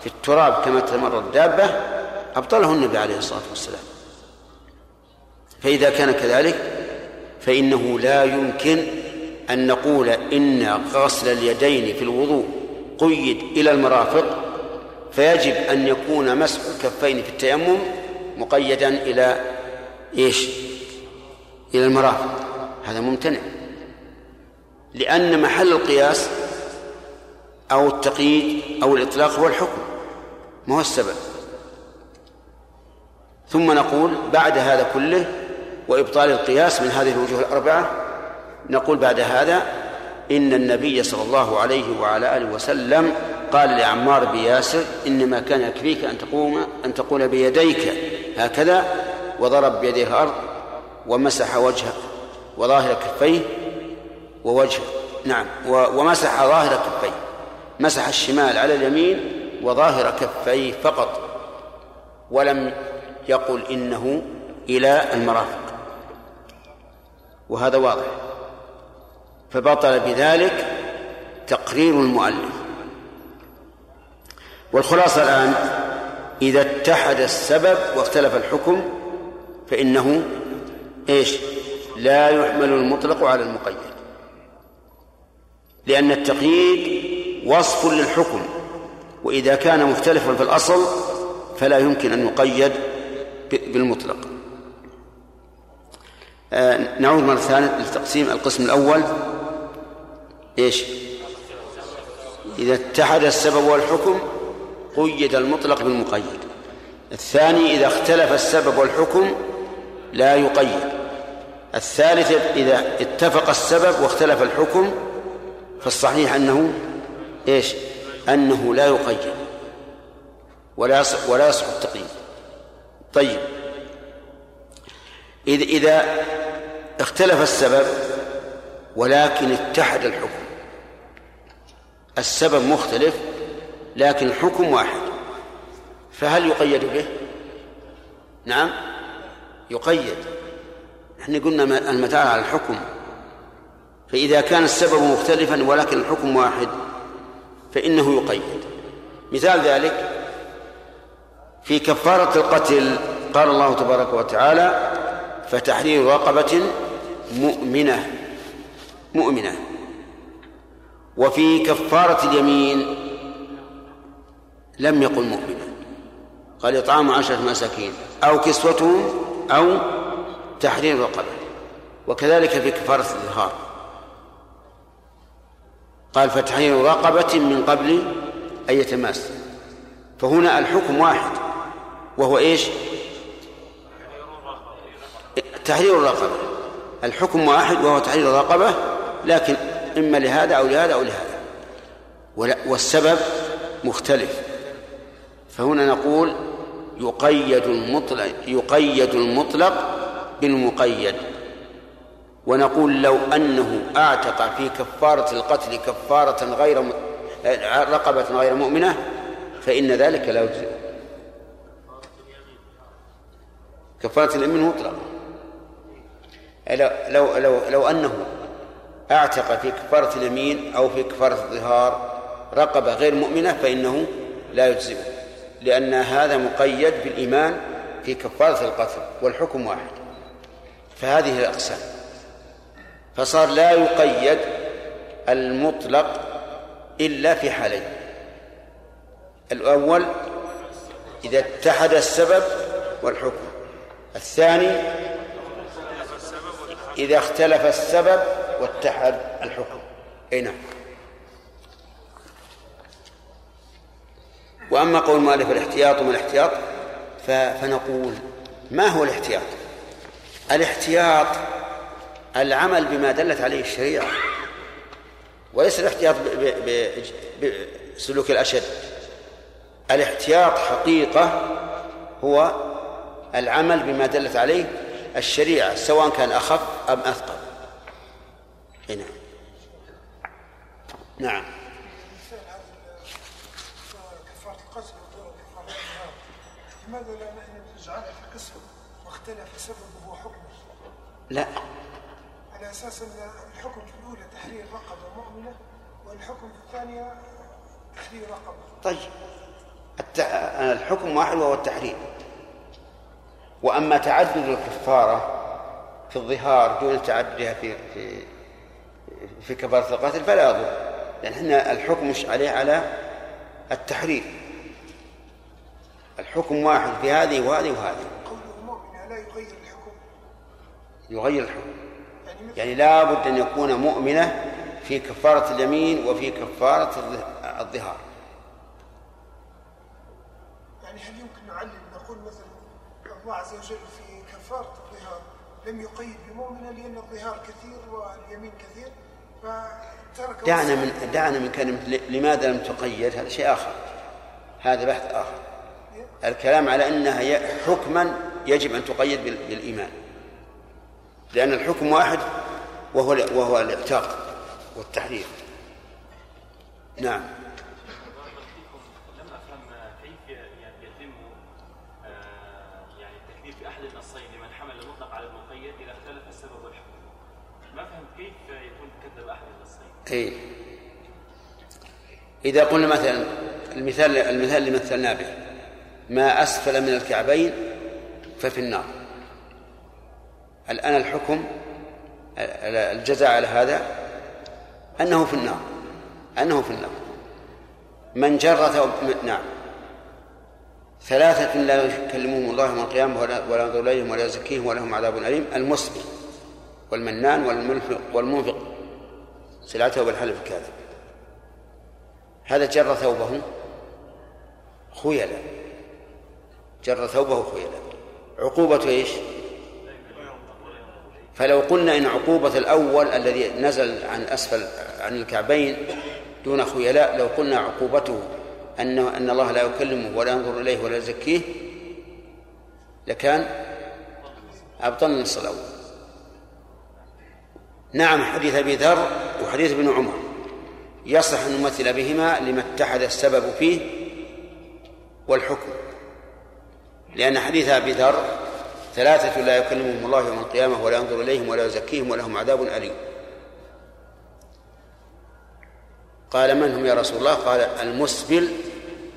في التراب كما تمرغ الدابة أبطله النبي عليه الصلاة والسلام. فإذا كان كذلك فإنه لا يمكن أن نقول إن غسل اليدين في الوضوء قيد إلى المرافق فيجب أن يكون مسح الكفين في التيمم مقيدا إلى إيش؟ إلى المرافق. هذا ممتنع. لأن محل القياس أو التقييد أو الإطلاق هو الحكم ما هو السبب. ثم نقول بعد هذا كله وإبطال القياس من هذه الوجوه الأربعة نقول بعد هذا إن النبي صلى الله عليه وعلى آله وسلم قال لعمار بن ياسر إنما كان يكفيك أن تقوم أن تقول بيديك. هكذا وضرب بيديه الأرض ومسح وجهه وظاهر كفيه ووجهه نعم ومسح ظاهر كفيه مسح الشمال على اليمين وظاهر كفيه فقط ولم يقل إنه إلى المرافق. وهذا واضح. فبطل بذلك تقرير المؤلف. والخلاصة الآن إذا اتحد السبب واختلف الحكم فإنه إيش؟ لا يحمل المطلق على المقيد. لأن التقييد وصف للحكم وإذا كان مختلفا في الأصل فلا يمكن أن يقيد بالمطلق. آه نعود مرة ثانية لتقسيم القسم الأول. إيش؟ إذا اتحد السبب والحكم قيد المطلق بالمقيد. الثاني إذا اختلف السبب والحكم لا يقيد. الثالث إذا اتفق السبب واختلف الحكم فالصحيح أنه إيش؟ أنه لا يقيد. ولا ولا يصح التقييد. طيب. إذا إذا اختلف السبب ولكن اتحد الحكم. السبب مختلف لكن الحكم واحد. فهل يقيد به؟ نعم يقيد. إحنا قلنا المتاع على الحكم. فإذا كان السبب مختلفا ولكن الحكم واحد فإنه يقيد. مثال ذلك في كفارة القتل قال الله تبارك وتعالى فتحرير رقبة مؤمنة. مؤمنة. وفي كفارة اليمين لم يقل مؤمنا. قال إطعام عشرة مساكين. أو كسوتهم أو تحرير رقبة وكذلك في كفارة الإظهار. قال فتحرير رقبة من قبل أن يتماس. فهنا الحكم واحد. وهو إيش؟ تحرير الرقبة. الحكم واحد وهو تحرير الرقبة لكن إما لهذا أو لهذا أو لهذا. والسبب مختلف. فهنا نقول يقيد المطلق يقيد المطلق بالمقيد. ونقول لو أنه أعتق في كفارة القتل كفارة غير م... رقبة غير مؤمنة فإن ذلك لا يجزئ. كفارة اليمين مطلق لو لو لو, لو أنه أعتق في كفارة اليمين أو في كفارة الظهار رقبة غير مؤمنة فإنه لا يجزئه لأن هذا مقيد بالإيمان في كفارة القتل والحكم واحد. فهذه الأقسام. فصار لا يقيد المطلق إلا في حالين. الأول إذا اتحد السبب والحكم. الثاني إذا اختلف السبب واتحد الحكم. أي نعم. وأما قول المؤلف الاحتياط وما الاحتياط فنقول ما هو الاحتياط؟ الاحتياط العمل بما دلت عليه الشريعة وليس الاحتياط بسلوك الأشد. الاحتياط حقيقة هو العمل بما دلت عليه الشريعة سواء كان أخف أم أثقل. أي نعم. نعم. كفارة القتل لماذا لا. نجعلها في قسم واختلف سببه وحكمه لا على أساس أن الحكم في الأولى تحرير رقبة مؤمنة والحكم في الثانية تحرير رقبة. طيب. الت... الحكم واحد وهو التحريم وأما تعدد الكفارة في الظهار دون تعددها في في في كفارة القتل فلا يضر لأن إحنا الحكم مش عليه على التحريم الحكم واحد في هذه وهذه وهذه. قوله لا يغير الحكم. يغير الحكم. يعني يعني لا بد أن يكون مؤمنة في كفارة اليمين وفي كفارة الظ- الظهار. يعني هل يمكن نعلم نقول مثلا الله عز وجل في كفارة الظهار لم يقيد بمؤمنة لأن الظهار كثير واليمين كثير؟ دعنا من دعنا من كلمة لماذا لم تقيد؟ هذا شيء آخر. هذا بحث آخر. الكلام على أنها حكما يجب أن تقيد بال- بالإيمان. لأن الحكم واحد وهو وهو الاعتاق والتحرير. نعم. أي إذا قلنا مثلا المثال المثال اللي مثلنا به ما أسفل من الكعبين ففي النار. الآن الحكم الجزاء على هذا أنه في النار أنه في النار. من جر ثوب نعم. ثلاثة لا يكلمهم الله يوم القيامة ولا ينظر إليهم ولا يزكيهم ولهم عذاب أليم المسبل والمنان والمنفق. سلعته بالحلف الكاذب. هذا جر ثوبه خيلا. جر ثوبه خيلا. عقوبة إيش؟ فلو قلنا إن عقوبة الأول الذي نزل عن أسفل عن الكعبين دون خيلاء لو قلنا عقوبته أن أن الله لا يكلمه ولا ينظر إليه ولا يزكيه لكان أبطلنا النص الأول نعم حديث أبي ذر وحديث ابن عمر. يصح أن نمثل بهما لما اتحد السبب فيه والحكم. لأن حديث أبي ذر ثلاثة لا يكلمهم الله يوم القيامة ولا ينظر إليهم ولا يزكيهم ولهم عذاب أليم. قال من هم يا رسول الله؟ قال المسبل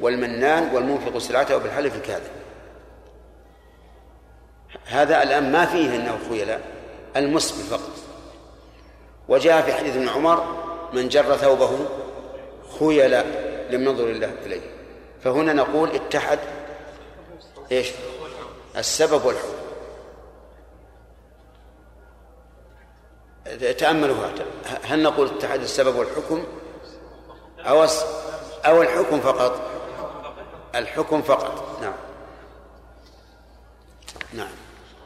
والمنان والمنفق سلعته بالحلف الكاذب. هذا الآن ما فيه أنه خيلاء المسبل فقط. وجاء في حديث ابن عمر من جر ثوبه خيلا لم ينظر الله إليه. فهنا نقول اتحد إيش؟ السبب والحكم. تأملوا هذا. هل نقول اتحاد السبب والحكم؟ أو أو الحكم فقط؟ الحكم فقط. نعم. نعم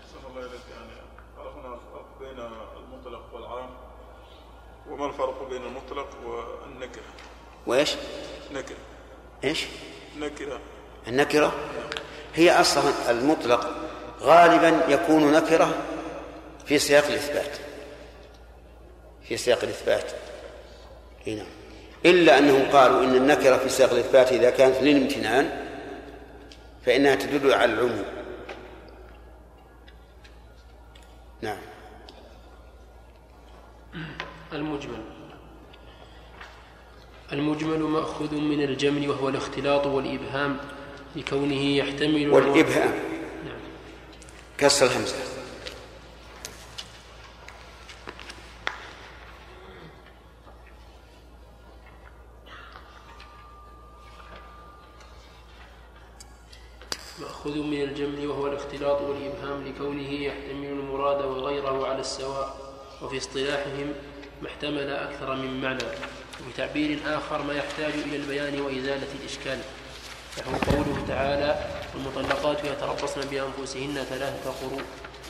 أحسن الله إليك يعني عرفنا الفرق بين المطلق والعام وما الفرق بين المطلق والنكرة؟ وإيش؟ نكرة. إيش؟ نكرة. النكرة؟ هي أصلا المطلق غالبا يكون نكرة في سياق الإثبات. في سياق الإثبات. هنا نعم. إلا أنهم قالوا إن النكرة في سياق الإثبات إذا كانت للامتنان فإنها تدل على العموم. نعم. المجمل. المجمل مأخوذ من الجمل وهو الاختلاط والإبهام لكونه يحتمل والإبهام. نعم. كسر الهمزة. مأخوذ من الجمل وهو الاختلاط والإبهام لكونه يحتمل المراد وغيره على السواء وفي اصطلاحهم ما احتمل أكثر من معنى وفي تعبير آخر ما يحتاج إلى البيان وإزالة الإشكال. نحو قوله تعالى والمطلقات يتربصن بأنفسهن ثلاثة قروء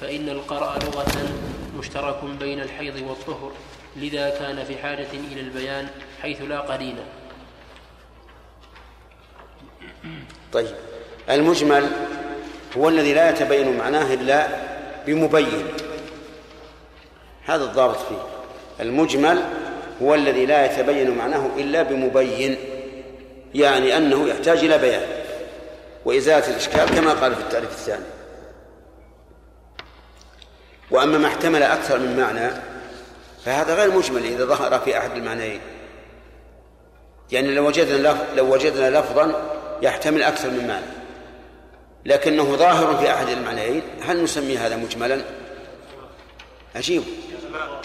فإن القرأ لغة مشترك بين الحيض والطهر لذا كان في حاجة إلى البيان حيث لا قرينة طيب المجمل هو الذي لا يتبين معناه إلا بمبين. هذا الضابط فيه. المجمل هو الذي لا يتبين معناه إلا بمبين يعني أنه يحتاج إلى بيان. وإزالة الإشكال كما قال في التعريف الثاني. وأما ما احتمل أكثر من معنى فهذا غير مجمل إذا ظهر في أحد المعنيين. يعني لو وجدنا لو وجدنا لفظا يحتمل أكثر من معنى. لكنه ظاهر في أحد المعنيين هل نسمي هذا مجملا؟ عجيب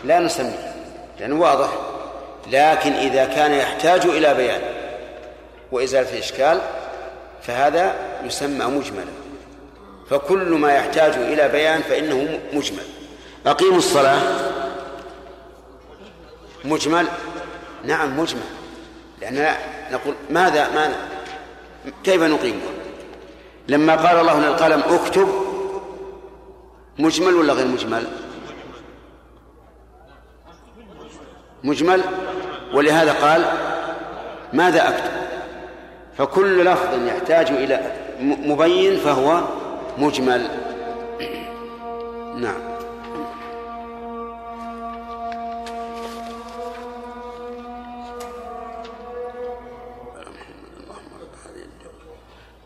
لا نسميه. لأنه واضح. لكن إذا كان يحتاج إلى بيان وإزالة الإشكال فهذا يسمى مجملا. فكل ما يحتاج إلى بيان فإنه مجمل. أقيموا الصلاة. مجمل؟ نعم مجمل. لأننا نقول ماذا ما كيف نقيمها لما قال الله للقلم اكتب مجمل ولا غير مجمل؟ مجمل؟ ولهذا قال ماذا أكتب؟ فكل لفظ يحتاج إلى مبين فهو مجمل. نعم.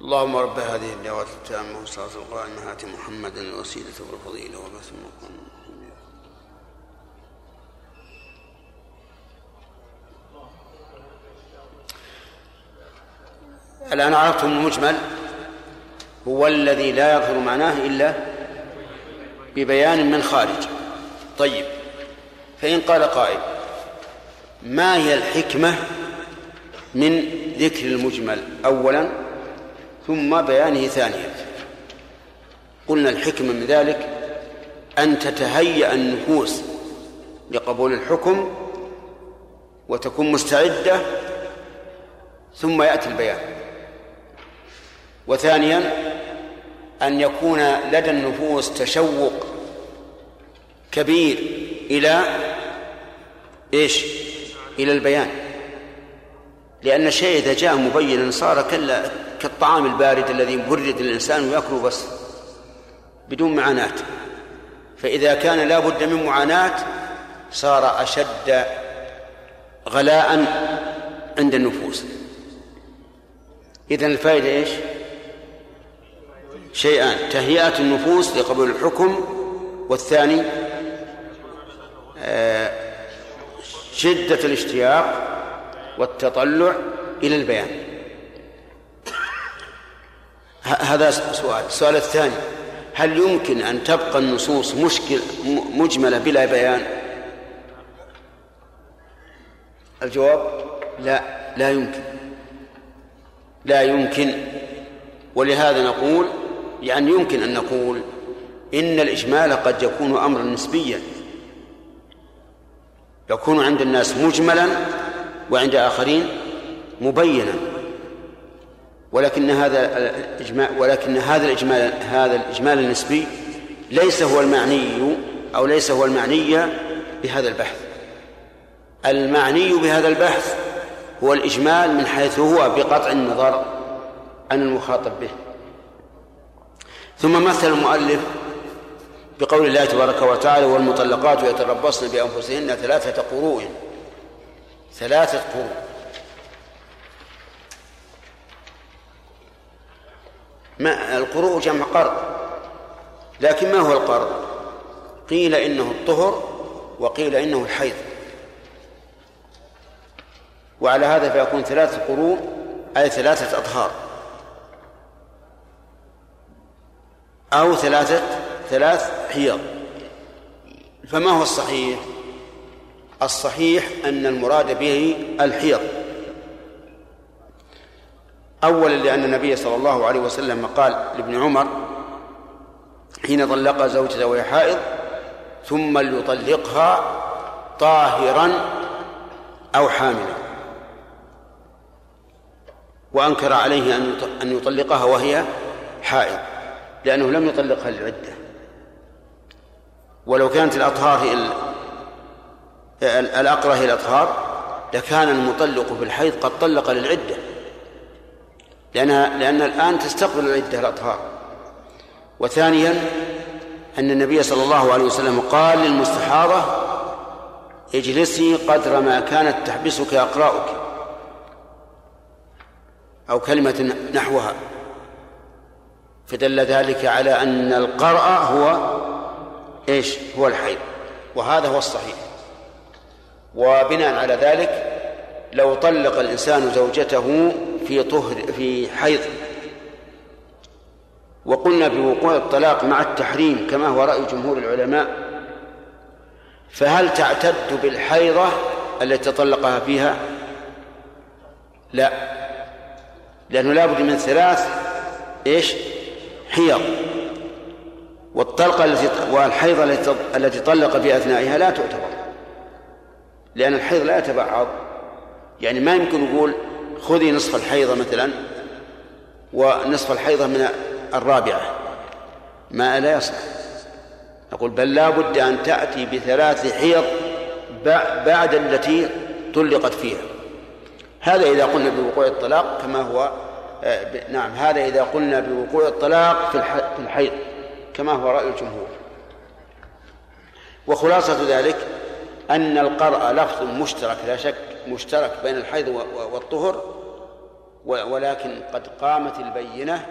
اللهم رب هذه الدعوات التامة والصلاة القائمة هات محمدا الوسيلة والفضيلة وبث المقام الآن عرفتم المجمل؟ هو الذي لا يظهر معناه إلا ببيان من خارج. طيب فإن قال قائل ما هي الحكمة من ذكر المجمل أولا ثم بيانه ثانيا؟ قلنا الحكمة من ذلك أن تتهيأ النفوس لقبول الحكم وتكون مستعدة ثم يأتي البيان. وثانيا أن يكون لدى النفوس تشوق كبير إلى إيش؟ إلى البيان. لأن الشيء إذا جاء مبينا صار كالطعام البارد الذي برد للإنسان ويأكله بس بدون معاناة. فإذا كان لا بد من معاناة صار أشد غلاء عند النفوس. إذن الفائدة إيش؟ شيئان تهيئة النفوس لقبول الحكم والثاني آه، شدة الاشتياق والتطلع إلى البيان. هذا سؤال. السؤال الثاني هل يمكن أن تبقى النصوص مشكل مجملة بلا بيان؟ الجواب لا لا يمكن. لا يمكن. ولهذا نقول يعني يمكن أن نقول إن الإجمال قد يكون أمرا نسبيا. يكون عند الناس مجملا وعند آخرين مبينا. ولكن هذا الإجمال ولكن هذا الإجمال هذا الإجمال النسبي ليس هو المعني أو ليس هو المعني بهذا البحث. المعني بهذا البحث هو الإجمال من حيث هو بقطع النظر عن المخاطب به. ثم مثل المؤلف بقول الله تبارك وتعالى والمطلقات يتربصن بأنفسهن ثلاثة قروء. ثلاثة قروء. ما القروء جمع قرض لكن ما هو القرض؟ قيل إنه الطهر وقيل إنه الحيض. وعلى هذا فيكون ثلاثة قروء أي ثلاثة أطهار. أو ثلاثة ثلاث حيض. فما هو الصحيح؟ الصحيح أن المراد به الحيض. أولا لأن النبي صلى الله عليه وسلم قال لابن عمر حين طلق زوجته وهي حائض ثم ليطلقها طاهرا أو حاملا. وأنكر عليه أن يطلقها وهي حائض. لأنه لم يطلقها للعدة. ولو كانت الأطهار هي الأقرة هي الأطهار لكان المطلق في الحيض قد طلق للعدة. لأنها لأن الآن تستقبل العدة الأطهار. وثانيا أن النبي صلى الله عليه وسلم قال للمستحاضة اجلسي قدر ما كانت تحبسك أقراؤك أو كلمة نحوها. فدل ذلك على أن القرأ هو إيش هو الحيض وهذا هو الصحيح وبناء على ذلك لو طلق الإنسان زوجته في طهر في حيض وقلنا بوقوع الطلاق مع التحريم كما هو رأي جمهور العلماء فهل تعتد بالحيضة التي طلقها فيها؟ لا لأنه لابد من ثلاث إيش؟ حيض والطلقة التي والحيضة التي طلق في أثنائها لا تعتبر لأن الحيض لا يتبعض يعني ما يمكن يقول خذي نصف الحيضة مثلا ونصف الحيضة من الرابعة. ما لا يصح أقول بل لا بد أن تأتي بثلاث حيض بعد التي طلقت فيها. هذا إذا قلنا بوقوع الطلاق كما هو نعم هذا إذا قلنا بوقوع الطلاق في الحيض كما هو رأي الجمهور. وخلاصة ذلك أن القرأ لفظ مشترك لا شك مشترك بين الحيض والطهر ولكن قد قامت البينة